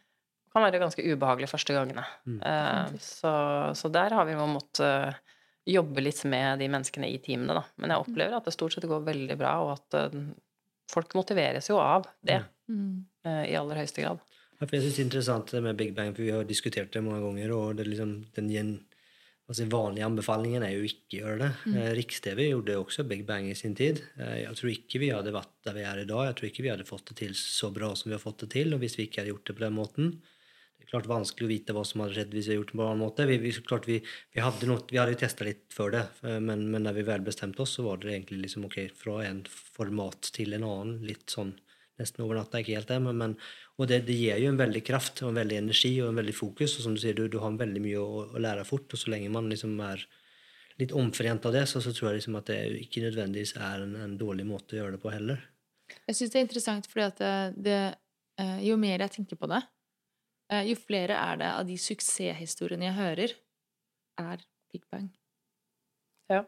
Det kan være ganske ubehagelig første gangene. Mm. Uh, så, så, der har vi måttet uh, jobbe litt med de menneskene i teamene, da. Men jeg opplever at det stort sett går veldig bra, og at uh, folk motiveres jo av det mm. i aller høyeste grad. Ja, jeg synes det er interessant det med Big Bang, for vi har diskutert det mange ganger. og det liksom, den gjen, altså vanlige anbefalingen er jo ikke å gjøre det. Mm. Eh, Riks-TV gjorde også Big Bang i sin tid. Eh, jeg tror ikke vi hadde vært der vi er i dag. Jeg tror ikke vi hadde fått det til så bra som vi har fått det til. og hvis vi ikke hadde gjort det på den måten. Det er klart vanskelig å vite hva som hadde skjedd hvis vi hadde gjort det på en annen måte. Vi, vi, klart vi, vi hadde, noe, vi hadde jo testa litt før det, eh, men, men når vi vel bestemte oss, så var det egentlig liksom ok, fra en format til en annen. Litt sånn nesten over natta, ikke helt det, men, men og det, det, gir jo en veldig kraft og en veldig energi og en veldig fokus. Og som du sier, du, du har veldig mye å, å, lære fort. Og så lenge man liksom er litt omforent av det, så, så tror jeg liksom at det ikke nødvendigvis er en, en, dårlig måte å gjøre det på heller. Jeg syns det er interessant fordi at det, det, eh, jo mer jeg tenker på det, eh, jo flere er det av de suksesshistoriene jeg hører, er Big Bang. Ja.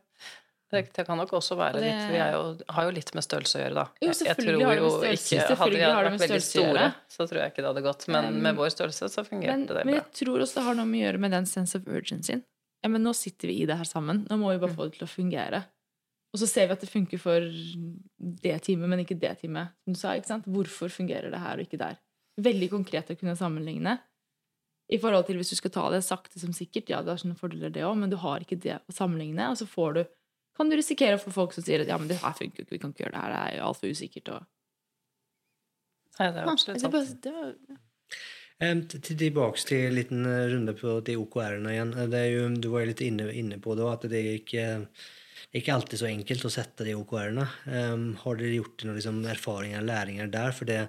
Det, det, kan nok også være litt Vi jo, har jo litt med størrelse å gjøre, da. Jo, selvfølgelig har det med størrelse. Ikke, hadde vi vært veldig store, så tror jeg ikke det hadde gått. Men um, med vår størrelse så fungerte men, det bra. Men jeg tror også det har noe med å gjøre med den sense of urgency. Ja, men nå sitter vi i det her sammen. Nå må vi bare mm. få det til å fungere. Og så ser vi at det funker for det teamet, men ikke det teamet. Som du sa, ikke sant? Hvorfor fungerer det her og ikke der? Veldig konkret å kunne sammenligne. I forhold til hvis du skal ta det sakte som sikkert, ja, det har sånne fordeler, det òg, men du har ikke det å sammenligne, og så får du kan du risikere å få folk som sier at ja, men det her funker jo ikke, vi kan ikke gjøre det her, det er jo altfor usikkert. Og... Nei, det er absolutt sant. Det var, Um, tilbake til en liten eh, runde på de OKR-ene igjen. Eh, det er jo, du var jo litt inne, inne på det, at det er ikke er ikke alltid så enkelt å sette de OKR-ene. Um, har dere gjort noen liksom, erfaringer læringer der? For det,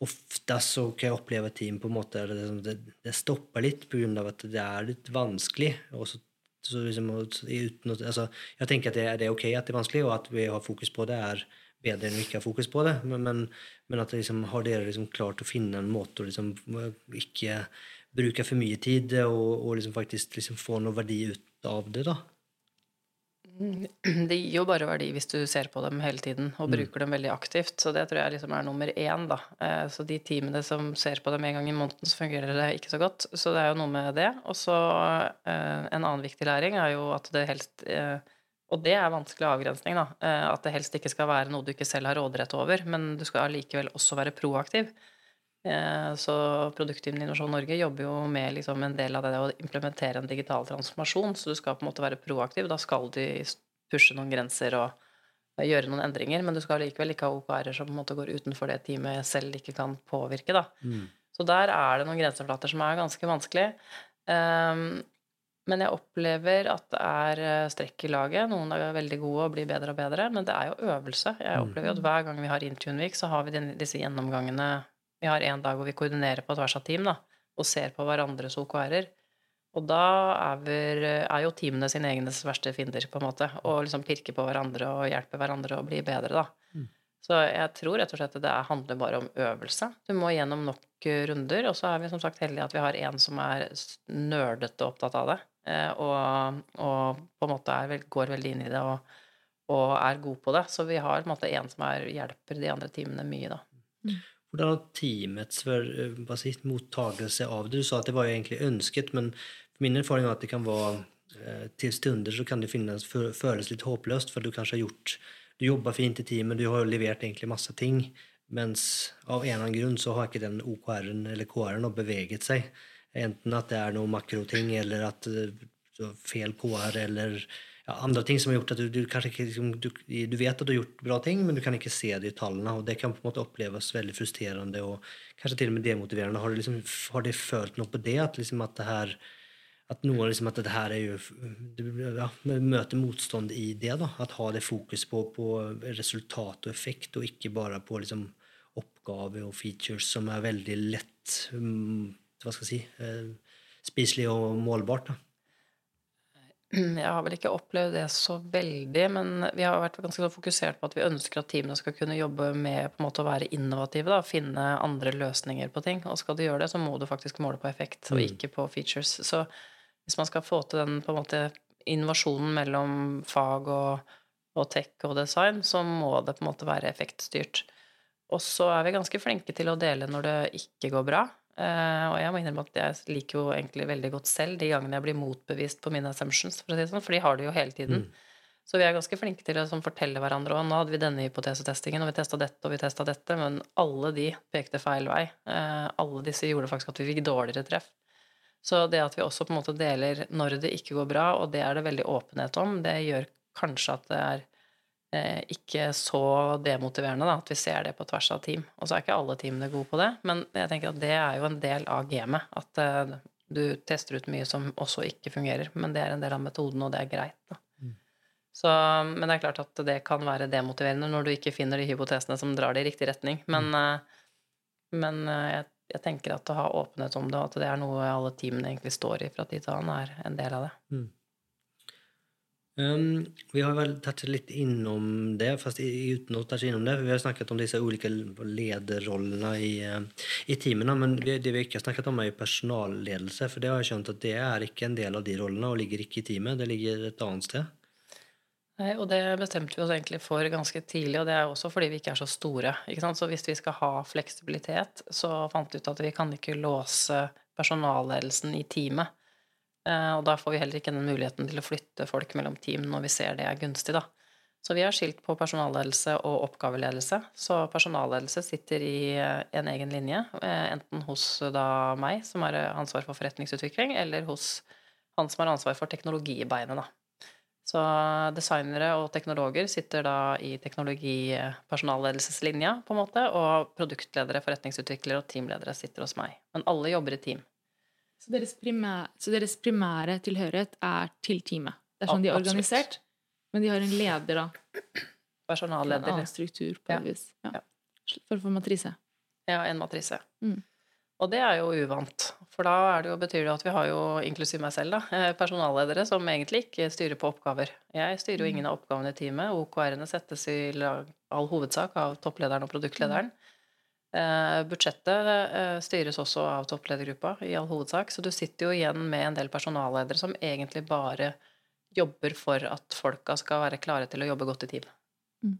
ofte så kan jeg oppleve team på en måte det, det, det stopper litt pga. at det er litt vanskelig. Og så så liksom, uten, altså, jeg tenker at det, det, er ok at det er vanskelig, og at vi har fokus på det, er bedre enn vi ikke har fokus på det. Men, men, men at liksom, har dere liksom klart å finne en måte å liksom, ikke bruke for mye tid og, og liksom faktisk liksom få noe verdi ut av det? da? [CLEARS THROAT] Det gir jo bare verdi hvis du ser på dem hele tiden og mm. bruker dem veldig aktivt. Så det tror jeg liksom er nummer én, da. Eh, så de teamene som ser på dem en gang i måneden, så fungerer det ikke så godt. Så det er jo noe med det. Og så eh, en annen viktig læring er jo at det helst eh, Og det er vanskelig avgrensning, da. At det helst ikke skal være noe du ikke selv har råderett over, men du skal allikevel også være proaktiv. Så Produktteamet Innovasjon Norge jobber jo med liksom en del av det å implementere en digital transformasjon. Så du skal på en måte være proaktiv. Da skal de pushe noen grenser og gjøre noen endringer. Men du skal likevel ikke ha OKR-er som på en måte går utenfor det teamet selv ikke kan påvirke. Da. Mm. Så der er det noen grenseflater som er ganske vanskelig. Um, men jeg opplever at det er eh, strekk i laget. Noen er veldig gode og blir bedre og bedre. Men det er jo øvelse. Jeg opplever jo at hver gang vi har Intune Week, så har vi disse gjennomgangene vi har en dag hvor vi koordinerer på tvers av team da, og ser på hverandres OKR-er. Og da er, vi, er, jo teamene sine egnes verste fiender, på en måte. Og liksom pirker på hverandre og hjelper hverandre å bli bedre, da. Mm. Så jeg tror rett og slett at det handler bare om øvelse. Du må gjennom nok runder. Og så er vi som sagt heldige at vi har en som er nerdete opptatt av det. Eh, og, og på en måte er, går veldig inn i det og, og, er god på det. Så vi har på en måte en som er, hjelper de andre teamene mye, da. Mm. Hvordan har teamets eh, mottagelse av det? Du sa at det var egentlig ønsket, men min erfaring er at det kan være eh, til stunder så kan det finnes, føles litt håpløst, for du kanskje har gjort Du jobber fint i teamet, du har levert egentlig masse ting, mens av en eller annen grunn så har ikke den OKR-en eller KR-en beveget seg. Enten at det er noe makroting, eller at eh, feil KR, eller andre ting som har gjort at du, du ikke liksom, du, du, vet at du har gjort bra ting, men du kan ikke se det i tallene. og Det kan på en måte oppleves veldig frustrerende og kanskje til og med demotiverende. Har du, liksom, har du følt noe på det? At, liksom, at det her at noen liksom at det her er jo ja, Møter motstand i det. da, At ha det fokus på, på resultat og effekt, og ikke bare på liksom, oppgave og features som er veldig lett um, Hva skal jeg si? Uh, spiselig og målbart? da? [CLEARS THROAT] Jeg har vel ikke opplevd det så veldig, men vi har vært ganske sånn fokusert på at vi ønsker at teamene skal kunne jobbe med på en måte å være innovative, da, finne andre løsninger på ting. Og skal du gjøre det, så må du faktisk måle på effekt, og Mm. ikke på features. Så hvis man skal få til den på en måte innovasjonen mellom fag og, og tech og design, så må det på en måte være effektstyrt. Og så er vi ganske flinke til å dele når det ikke går bra. Eh, og jeg må innrømme at jeg liker jo egentlig veldig godt selv de gangene jeg blir motbevist på mine assumptions, for si sånn, for de har det jo hele tiden. Så vi er ganske flinke til å sånn, fortelle hverandre og nå hadde vi denne hypotesetestingen, og vi testa dette, og vi testa dette, men alle de pekte feil vei. Uh, alle disse gjorde faktisk at vi fikk dårligere treff. Så det at vi også på en måte deler når det ikke går bra, og det er det veldig åpenhet om, det gjør kanskje at det er ikke så demotiverende da, at vi ser det på tvers av team. Og så er ikke alle teamene gode på det, men jeg tenker at det er jo en del av gamet. At eh, du tester ut mye som også ikke fungerer, men det er en del av metoden, og det er greit. da. Så, men det er klart at det kan være demotiverende når du ikke finner de hypotesene som drar det i riktig retning. Men, eh, men eh, jeg, jeg tenker at å ha åpenhet om det, og at det er noe alle teamene egentlig står i fra tid til annen, er en del av det. Um, vi har vel tatt litt innom det, fast uten å touche innom det. Vi har snakket om disse ulike lederrollene i, eh, i teamene, men vi- det vi ikke har snakket om, er jo personalledelse. For det har jeg skjønt at det er ikke en del av de rollene, og ligger ikke i teamet. Det ligger et annet sted. Nei, og det bestemte vi oss egentlig for ganske tidlig, og det er også fordi vi ikke er så store. Ikke sant? Så hvis vi skal ha fleksibilitet, så fant vi ut at vi kan ikke låse personalledelsen i teamet. Eh, Og da får vi heller ikke den muligheten til å flytte folk mellom team når vi ser det er gunstig, da. Så vi har skilt på personalledelse og oppgaveledelse. Så personalledelse sitter i eh, en egen linje, eh, enten hos da meg, som har ansvar for forretningsutvikling, eller hos han som har ansvar for teknologibeinet, da. Så designere og teknologer sitter da i teknologipersonalledelseslinja, på en måte, og produktledere, forretningsutviklere og teamledere sitter hos meg. Men alle jobber i team. Så deres, primære, så deres primære tilhørighet er til teamet. Det er sånn de er organisert, men de har en leder, da. Personalleder. En annen struktur, på Ja. vis. Ja. For å få matrise. Ja, en matrise. Mm. Og det er jo uvant. For da er det jo, betyr det at vi har jo, inklusiv meg selv, da, eh, personalledere som egentlig ikke styrer på oppgaver. Jeg styrer jo ingen av oppgavene i teamet. OKR-ene settes i all hovedsak av topplederen og produktlederen. Eh, budsjettet eh, styres også av toppledergruppa i all hovedsak. Så du sitter jo igjen med en del personalledere som egentlig bare jobber for at folka skal være klare til å jobbe godt i team. Mm.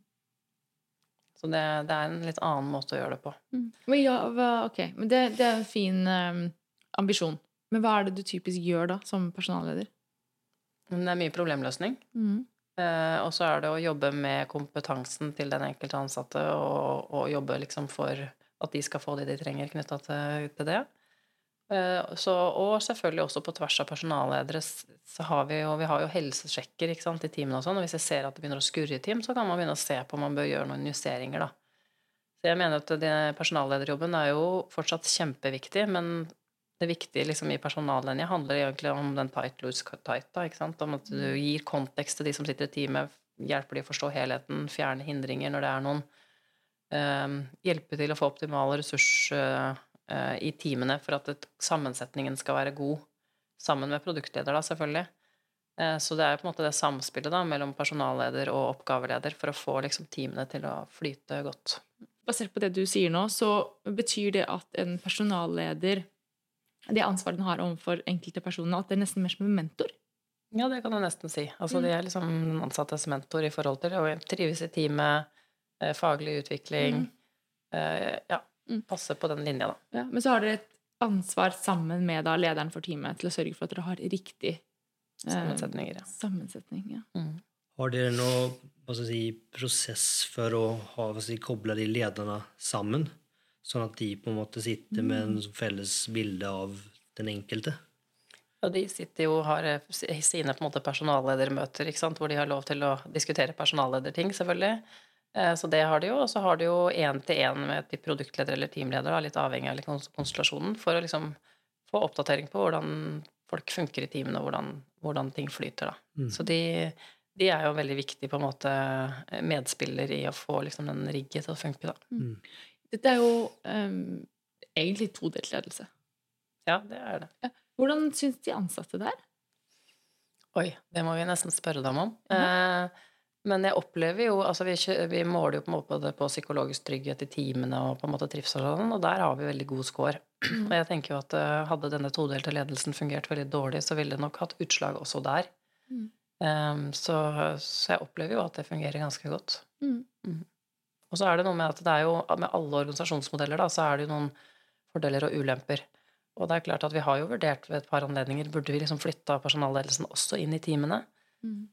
Så det, det er en litt annen måte å gjøre det på. Mm. Men ja, ok, men det, det er en fin um, ambisjon. Men hva er det du typisk gjør da, som personalleder? Det er mye problemløsning. Mm. Eh, og så er det å jobbe med kompetansen til den enkelte ansatte, og, og jobbe liksom for at de skal få det de trenger knytta til, til det. Eh, så, og selvfølgelig også på tvers av personalledere så har vi jo, vi har jo helsesjekker sant, i teamene og sånn, og hvis jeg ser at det begynner å skurre i team, så kan man begynne å se på om man bør gjøre noen justeringer, da. Så jeg mener at personallederjobben er jo fortsatt kjempeviktig, men det viktige liksom, i personallinja handler egentlig om den tight, loose, tight. Da, ikke sant? Om at du gir kontekst til de som sitter i teamet, hjelper de å forstå helheten, fjerne hindringer når det er noen. Um, hjelpe til å få optimale ressurser eh, i teamene for at et, sammensetningen skal være god, sammen med produktleder, da, selvfølgelig. Eh, så det er på en måte det samspillet da, mellom personalleder og oppgaveleder for å få liksom, teamene til å flyte godt. Basert på det du sier nå, så betyr det at en personalleder det ansvaret den har overfor enkelte personer, at det er nesten mer som en mentor. Ja, det kan du nesten si. Altså, de er liksom den ansattes mentor i forhold til å trives i teamet, eh, faglig utvikling eh, Ja, Mm. passe på den linja, da. Ja, men så har dere et ansvar sammen med da, lederen for teamet til å sørge for at dere har riktig eh, Sammensetninger, ja. sammensetning. Ja. Mm. Har dere noe hva skal jeg si, prosess for å ha, si, koble de lederne sammen? Sånn at de på en måte sitter med en sånn felles bilde av den enkelte? Og de sitter jo og har eh, sine på en måte personalledermøter, ikke sant? hvor de har lov til å diskutere personallederting, selvfølgelig. Eh, Så det har de jo. Og så har de jo én-til-én med de produktleder eller teamleder, litt avhengig av liksom konstellasjonen, for å liksom få oppdatering på hvordan folk funker i teamene, og hvordan, hvordan ting flyter. Da. Mm. Så de, de er jo veldig viktig på en måte medspiller i å få liksom den rigget til å funke. Da. Dette er jo um, egentlig todelt ledelse. Ja, det er det. Hvordan syns de ansatte det er? Oi, det må vi nesten spørre dem om. Eh, men jeg opplever jo Altså, vi, vi måler jo på på, det, på psykologisk trygghet i timene og på en måte trivsel og sånn, og der har vi veldig god score. Og jeg tenker jo at eh, hadde denne todelte ledelsen fungert veldig dårlig, så ville det nok hatt utslag også der. Mm. Um, så, så jeg opplever jo at det fungerer ganske godt. Mm. Og så er det noe med at det er jo med alle organisasjonsmodeller, da, så er det jo noen fordeler og ulemper. Og det er klart at vi har jo vurdert ved et par anledninger burde vi liksom flytta personalledelsen også inn i teamene. Mm.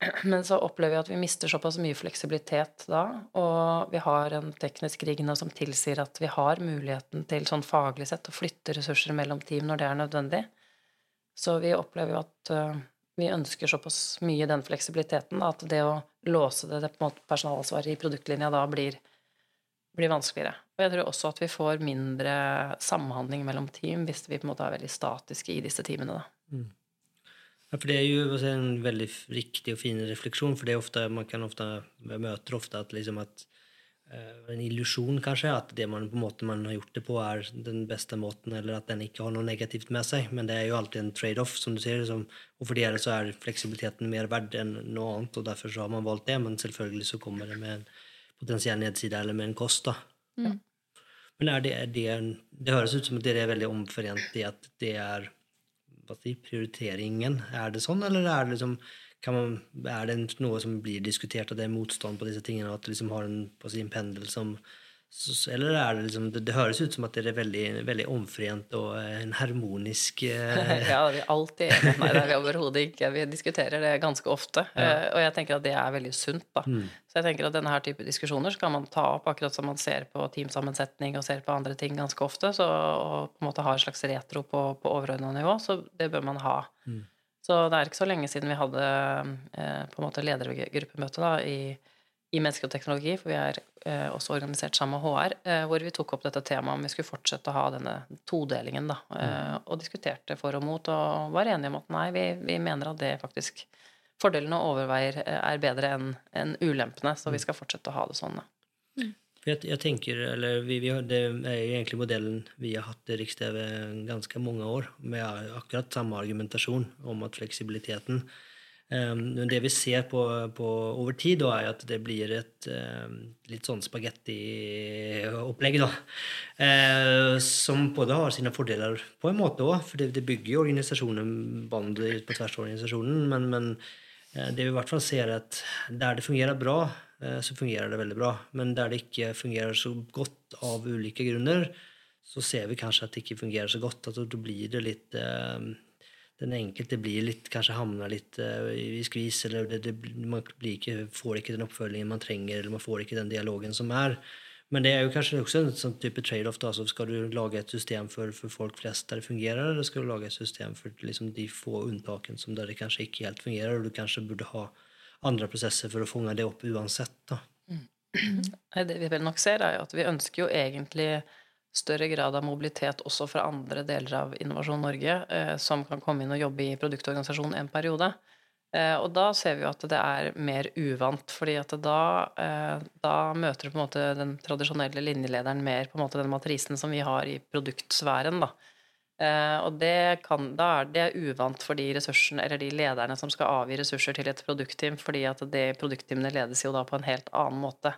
[CLEARS THROAT] Men så opplever vi at vi mister såpass mye fleksibilitet da, og vi har en teknisk rigg som tilsier at vi har muligheten til sånn faglig sett å flytte ressurser mellom team når det er nødvendig. Så vi opplever jo at uh, vi ønsker såpass mye den fleksibiliteten da, at det å låse det, det på en måte personalansvaret i produktlinja da blir, blir vanskeligere. Og jeg tror også at vi får mindre samhandling mellom team hvis vi på en måte er veldig statiske i disse teamene. da. Ja, for det er jo en veldig riktig og fin refleksjon, for det er ofte, man kan ofte, møter ofte at, liksom at uh, en illusion kanskje, at det man på måten man har gjort det på er den beste måten eller at den ikke har noe negativt med seg. Men det er jo alltid en trade-off som du ser det som. Och för det så er fleksibiliteten mer verd enn noe annet, og derfor så har man valgt det. Men selvfølgelig så kommer det med en potensiell nedsida eller med en kost da. Mm. Men er det, er det, det høres ut som at det er veldig omforent i at det är skal si, prioriteringen. Er det sånn, eller er det, liksom, man, er det noe som blir diskutert, og det er motstand på disse tingene, at det liksom har en, si, en pendel som så, Eller er det liksom Det, det høres ut som at dere er veldig, veldig omforent og eh, en harmonisk [LAUGHS] eh, Ja, vi er alltid enige. Nei, det er vi overhodet ikke. Vi diskuterer det ganske ofte. Eh, Og jeg tenker at det er veldig sunt, da. Mm. Så jeg tenker at denne her type diskusjoner skal man ta opp akkurat som man ser på teamsammensetning og ser på andre ting ganske ofte, så, og på en måte ha en slags retro på, på overordna nivå, så det bør man ha. Mm. Så det er ikke så lenge siden vi hadde eh, på en måte ledergruppemøte da, i, i menneske og teknologi, for vi er eh, også organisert sammen med HR, eh, hvor vi tok opp dette temaet om vi skulle fortsette å ha denne todelingen, da, eh, og diskuterte for og mot, og var enige om at nei, vi, vi mener at det faktisk Fordelene overveier eh, er bedre enn en ulempene, så vi skal fortsette å ha det sånn. Da. Jeg, jeg tenker, eller vi, vi har, Det er jo egentlig modellen vi har hatt i Riks-TV ganske mange år, med akkurat samme argumentasjon om at fleksibiliteten men Det vi ser på, på over tid, da, er at det blir et um, litt sånn spagettiopplegg. eh, Som både har sine fordeler på en måte òg, for det, det bygger jo organisasjonen bånd på tvers av organisasjonen. men, men Eh, Det vi i hvert fall ser er at der det fungerer bra, eh, så fungerer det veldig bra. Men der det ikke fungerer så godt av ulike grunner, så ser vi kanskje at det ikke fungerer så godt. At da blir det litt eh, Den enkelte blir litt, kanskje havner litt uh, i skvis, eller det, det, man ikke, får ikke den oppfølgingen man trenger, eller man får ikke den dialogen som er. Men det er jo kanskje også en sånn type trade-off. så Skal du lage et system for, for folk flest der det fungerer, eller skal du lage et system for liksom, de få unntakene som der det kanskje ikke helt fungerer, og du kanskje burde ha andre prosesser for å fange det opp uansett? da. Mm. [CLEARS THROAT] Det vi vel nok ser, er at vi ønsker jo egentlig større grad av mobilitet også fra andre deler av Innovasjon Norge, eh, som kan komme inn og jobbe i produktorganisasjonen en periode. Eh, og da ser vi jo at det er mer uvant, fordi at da, eh, da møter du på en måte den tradisjonelle linjelederen mer på en måte den matrisen som vi har i produktsfæren, da. Og det, kan, da er det uvant for de ressursene, eller de lederne som skal avgi ressurser til et produktteam, fordi at det produktteamene ledes jo da på en helt annen måte.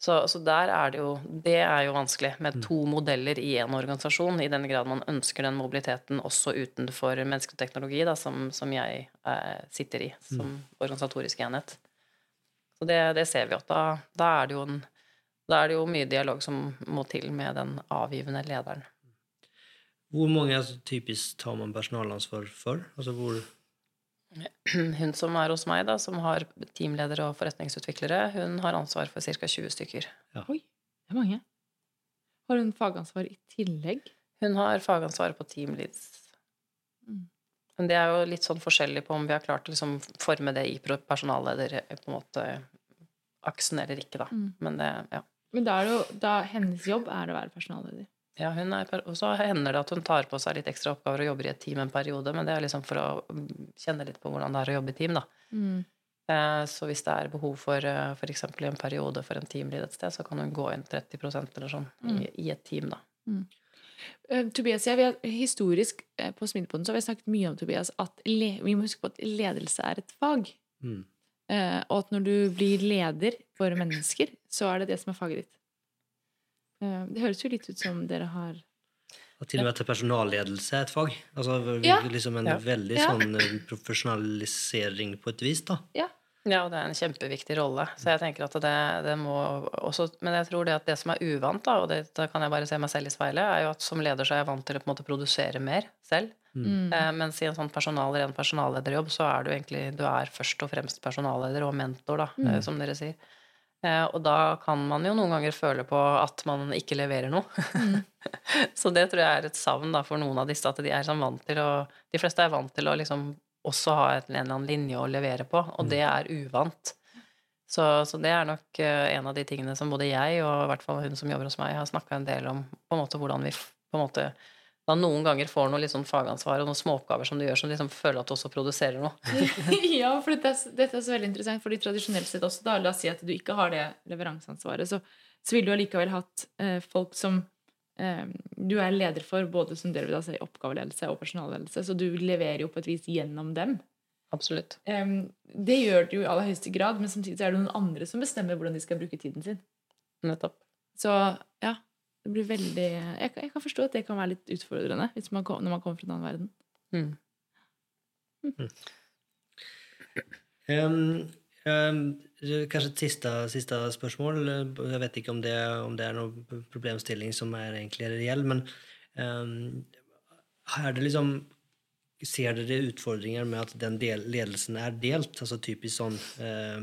Så, så der er det jo Det er jo vanskelig med to modeller i én organisasjon, i den grad man ønsker den mobiliteten også utenfor menneskelig teknologi, da, som, som jeg eh, sitter i som organisatorisk enhet. Så det, det ser vi at da, da er det jo en da er det jo mye dialog som må til med den avgivende lederen. Hvor mange altså, typisk tar man personalansvar for? Altså hvor [CLEARS THROAT] Hun som er hos meg, da, som har teamledere og forretningsutviklere, hun har ansvar for ca. 20 stykker. Oi, det er mange. Har hun fagansvar i tillegg? Hun har fagansvaret på teamleads. Mm. Men det er jo litt sånn forskjellig på om vi har klart å liksom forme det i personalleder på en måte aksen eller ikke, da. Mm. Men det, ja. Men da er det jo, da, hennes jobb er å være personalleder. Ja hun er, og så hender det at hun tar på seg litt ekstra oppgaver og jobber i et team en periode, men det er liksom for å mm, kjenne litt på hvordan det er å jobbe i team, da. Mm. Eh, Så hvis det er behov for f.eks. for eksempel en periode for en teamlead et sted, så kan hun gå inn 30% eller sånn i, Mm. i et team, da. Eh, Tobias, jeg, vi har, historisk eh, på Smidepoden så har vi snakket mye om Tobias, at le, vi må huske på at ledelse er et fag. Mm. Uh, og at når du blir leder for mennesker, så er det det som er faget ditt. Eh, det høres jo litt ut som dere har Og til og med at personalledelse er et fag. Altså Ja. liksom en Ja. veldig Ja. sånn eh, profesjonalisering på et vis, da. Ja. Ja, og det er en kjempeviktig rolle. Så jeg tenker at det, det må også Men jeg tror det at det som er uvant, da, og det, da kan jeg bare se meg selv i speilet, er jo at som leder så er jeg vant til å på en måte produsere mer selv. mm. Eh, mens i en sånn personal, ren personallederjobb så er du egentlig Du er først og fremst personalleder og mentor, da, Mm. eh, som dere sier. Eh, og da kan man jo noen ganger føle på at man ikke leverer noe. Mm. [LAUGHS] så det tror jeg er et savn da, for noen av disse, at de er sånn vant til å De fleste er vant til å liksom også ha en eller annen linje å levere på, og det er uvant. Så, så det er nok eh, en av de tingene som både jeg og i hvert fall hun som jobber hos meg, har snakka en del om, på en måte hvordan vi på en måte da noen ganger får noe sånn fagansvar og noen småoppgaver som du gjør, som liksom føler at du også produserer noe. [LAUGHS] ja, for dette er, dette er så veldig interessant, fordi tradisjonelt sett også, da, la oss si at du ikke har det leveranseansvaret, så, så vil du allikevel hatt eh, folk som eh, du er leder for, både som del av si oppgaveledelse og personalledelse, så du leverer jo på et vis gjennom dem. Absolutt. Um, det gjør du jo i aller høyeste grad, men samtidig så er det noen andre som bestemmer hvordan de skal bruke tiden sin. Nettopp. Så ja, det blir veldig Jeg, kan- jeg kan forstå at det kan være litt utfordrende man, kom- når man kommer fra en annen verden. Mm. Um, um, kanskje et siste, siste spørsmål. Jeg vet ikke om det, om det er noen problemstilling som er egentlig reell, men um, er det liksom Ser dere utfordringer med at den del, ledelsen er delt? Altså typisk sånn um,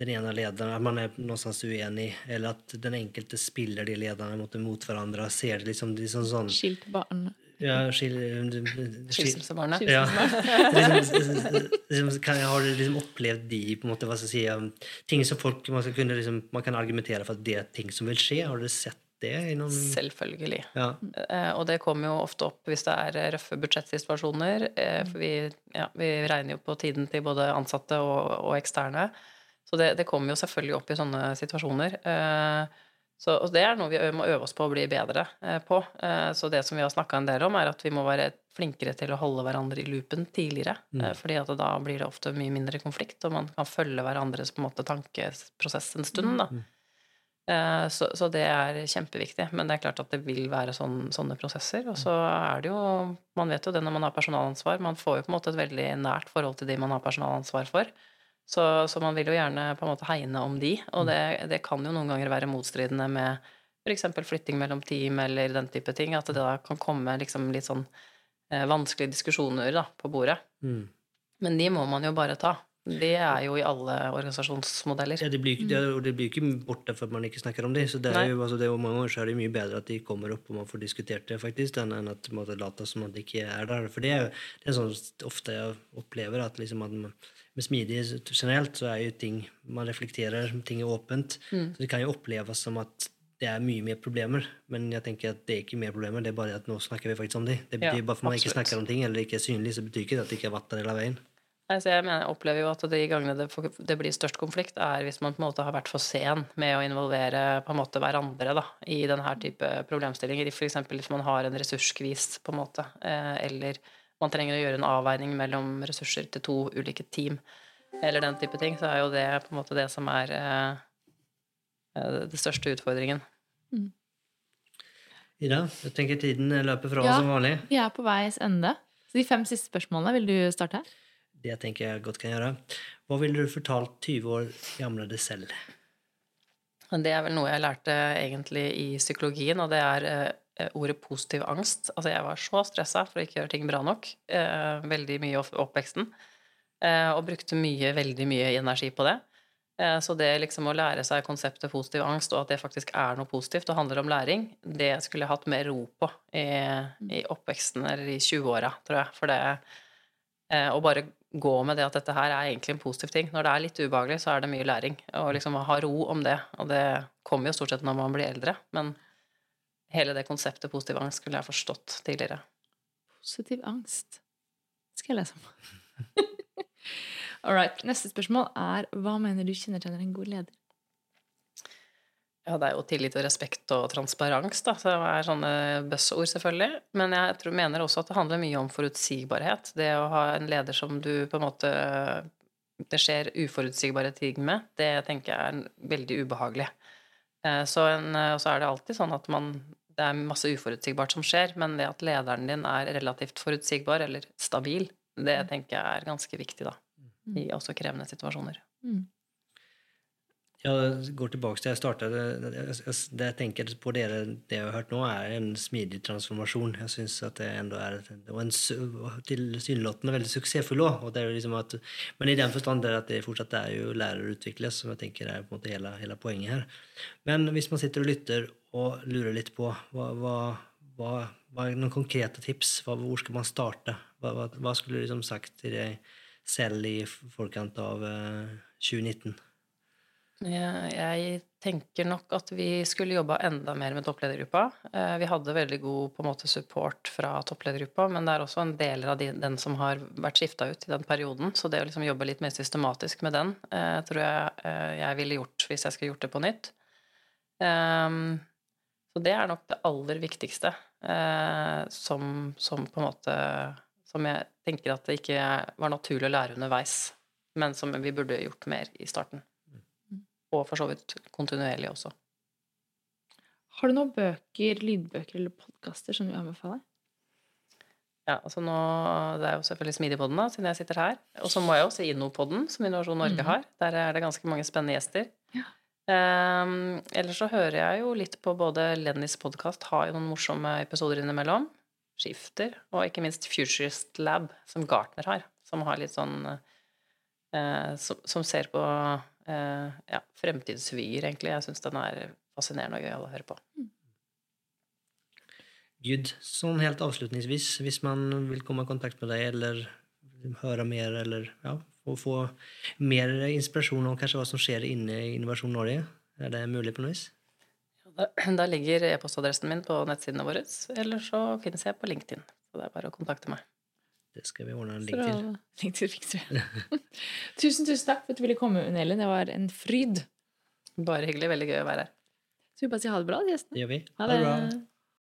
den ene lederen, at man er någonstans uenig, eller at den enkelte spiller de lederne mot, mot hverandre. Ser det liksom, liksom sånn Skilt barn. ja, skil, skil, Skilsmissebarnet. ja. liksom, liksom, kan, har du liksom opplevd de på en måte, hva skal jeg si, um, ting som folk man, skal kunne, liksom, man kan argumentere for at det er ting som vil skje? Har dere sett det? Innom... Selvfølgelig. ja. Eh, og det kommer jo ofte opp hvis det er eh, røffe budsjettsituasjoner. Eh, for vi, ja, vi regner jo på tiden til både ansatte og, og eksterne. Så det, det kommer jo selvfølgelig opp i sånne situasjoner. Eh, så, og det er noe vi må øve oss på å bli bedre eh, på. Eh, så det som vi har snakka en del om, er at vi må være flinkere til å holde hverandre i loopen tidligere. Mm. Fordi at da blir det ofte mye mindre konflikt, og man kan følge hverandres på en måte tankeprosess en stund. da. Mm. Så, så det er kjempeviktig. Men det er klart at det vil være sånn, sånne prosesser. Og så er det jo Man vet jo det når man har personalansvar. Man får jo på en måte et veldig nært forhold til de man har personalansvar for. Så, så man vil jo gjerne på en måte hegne om de. Og det, det kan jo noen ganger være motstridende med f.eks. flytting mellom team eller den type ting. At det da kan komme liksom litt sånn eh, vanskelige diskusjoner da, på bordet. Mm. Men de må man jo bare ta. Det er jo i alle organisasjonsmodeller. Ja, det blir, og det blir ikke borte for at man ikke snakker om det. Så det er Nei. jo, altså, det er jo mange ganger så er det mye bedre at de kommer opp og man får diskutert det, faktisk, enn enn at man later som at det ikke er der. For det er jo det er sånn ofte jeg opplever, at liksom at man, med smidig generelt så er jo ting Man reflekterer, ting er åpent. Mm. Så det kan jo oppleves som at det er mye mer problemer, men jeg tenker at det er ikke mer problemer, det er bare at nå snakker vi faktisk om de. Det Ja, betyr bare for man ikke snakker om ting, eller ikke er synlig, så betyr ikke det at det ikke har vært der hele veien. Nei, så jeg, mener, jeg opplever jo at de gangene det, det blir størst konflikt, er hvis man på en måte har vært for sen med å involvere på en måte hverandre da, i denne type problemstillinger. F.eks. hvis man har en ressurskvis, på en måte, eh, eller man trenger å gjøre en avveining mellom ressurser til to ulike team, eller den type ting, så er jo det på en måte det som er eh, eh, det største utfordringen. Ida, jeg tenker tiden løper fra Ja. oss som vanlig. Vi er på veis ende. Så de fem siste spørsmålene, vil du starte? Det tenker jeg godt kan gjøre. Hva ville du fortalt 20 år gamle deg selv? Det er vel noe jeg lærte egentlig i psykologien, og det er eh, ordet positiv angst. Altså, jeg var så stressa for å ikke gjøre ting bra nok. Eh, veldig mye i oppveksten. Eh, og brukte mye, veldig mye energi på det. Eh, så det liksom å lære seg konseptet positiv angst, og at det faktisk er noe positivt og handler om læring, det skulle jeg hatt mer ro på i, i oppveksten, eller i 20-åra, tror jeg. For det eh, Å bare gå med det at dette her er egentlig en positiv ting. Når det er litt ubehagelig, så er det mye læring. Og liksom å ha ro om det. Og det kommer jo stort sett når man blir eldre. Men hele det konseptet positiv angst skulle jeg forstått tidligere. Positiv angst. Skal jeg lese om. [LAUGHS] All right. Neste spørsmål er hva mener du kjennetegner en god leder? Ja, det er jo tillit og respekt og transparens, da, Det er sånne buzzord, selvfølgelig. Men jeg tror, mener også at det handler mye om forutsigbarhet. Det å ha en leder som du på en måte Det skjer uforutsigbare ting med, det tenker jeg er veldig ubehagelig. Eh, så en, og så er det alltid sånn at man Det er masse uforutsigbart som skjer, men det at lederen din er relativt forutsigbar, eller stabil, det tenker jeg er ganske viktig, da. I også krevende situasjoner. Mm. Jeg går tilbake til jeg startet. Det jeg tenker på dere, det jeg har hørt nå, er en smidig transformasjon. Jeg synes at det enda er Og en tilsynelatende veldig suksessfull òg. Liksom men i den forstand at det fortsatt er jo lærer som jeg tenker er på en måte hele, hele, poenget her. Men hvis man sitter og lytter og lurer litt på hva, hva, hva, hva er noen konkrete tips, hvor skal man starte? Hva, skulle du liksom sagt til deg selv i forkant av 2019? Eh, jeg tenker nok at vi skulle jobba enda mer med toppledergruppa. Eh, vi hadde veldig god på en måte, support fra toppledergruppa, men det er også en del av den som har vært skifta ut i den perioden. Så det å liksom jobbe litt mer systematisk med den eh, tror jeg jeg ville gjort hvis jeg skulle gjort det på nytt. Så det er nok det aller viktigste som, som på en måte Som jeg tenker at det ikke var naturlig å lære underveis, men som vi burde gjort mer i starten og for så vidt kontinuerlig også. Har du noen bøker, lydbøker eller podkaster som du anbefaler? Ja, altså nå, Det er jo selvfølgelig Smidigpodden, da, siden jeg sitter her. Og så må jeg jo se Innopodden, som Innovasjon Norge mm. har. Der er det ganske mange spennende gjester. Ja. Um, ellers så hører jeg jo litt på både Lennys podkast, har jo noen morsomme episoder innimellom. Skifter. Og ikke minst Futurist Lab, som Gartner har. Som har litt sånn uh, som, som, ser på ja, fremtidsvyer, egentlig. Jeg syns den er fascinerende og gøy å høre på. Gud, Good. Sånn helt avslutningsvis, hvis man vil komme i kontakt med deg eller høre mer, eller ja, få, få mer inspirasjon om kanskje hva som skjer inne i Innovasjon Norge, er det mulig på noe vis? Ja, da [CLEARS THROAT] ligger e-postadressen min på nettsidene våre, eller så finnes jeg på LinkedIn. Så det er bare å kontakte meg. Det skal vi ordne en link til. [LAUGHS] Link til [LAUGHS] tusen, tusen takk for at du ville komme, Unelen. Det var en fryd. Bare hyggelig. Veldig gøy å være her. Så vi bare sier ha det bra til gjestene. Det gjør vi. Ha det. Ha det bra.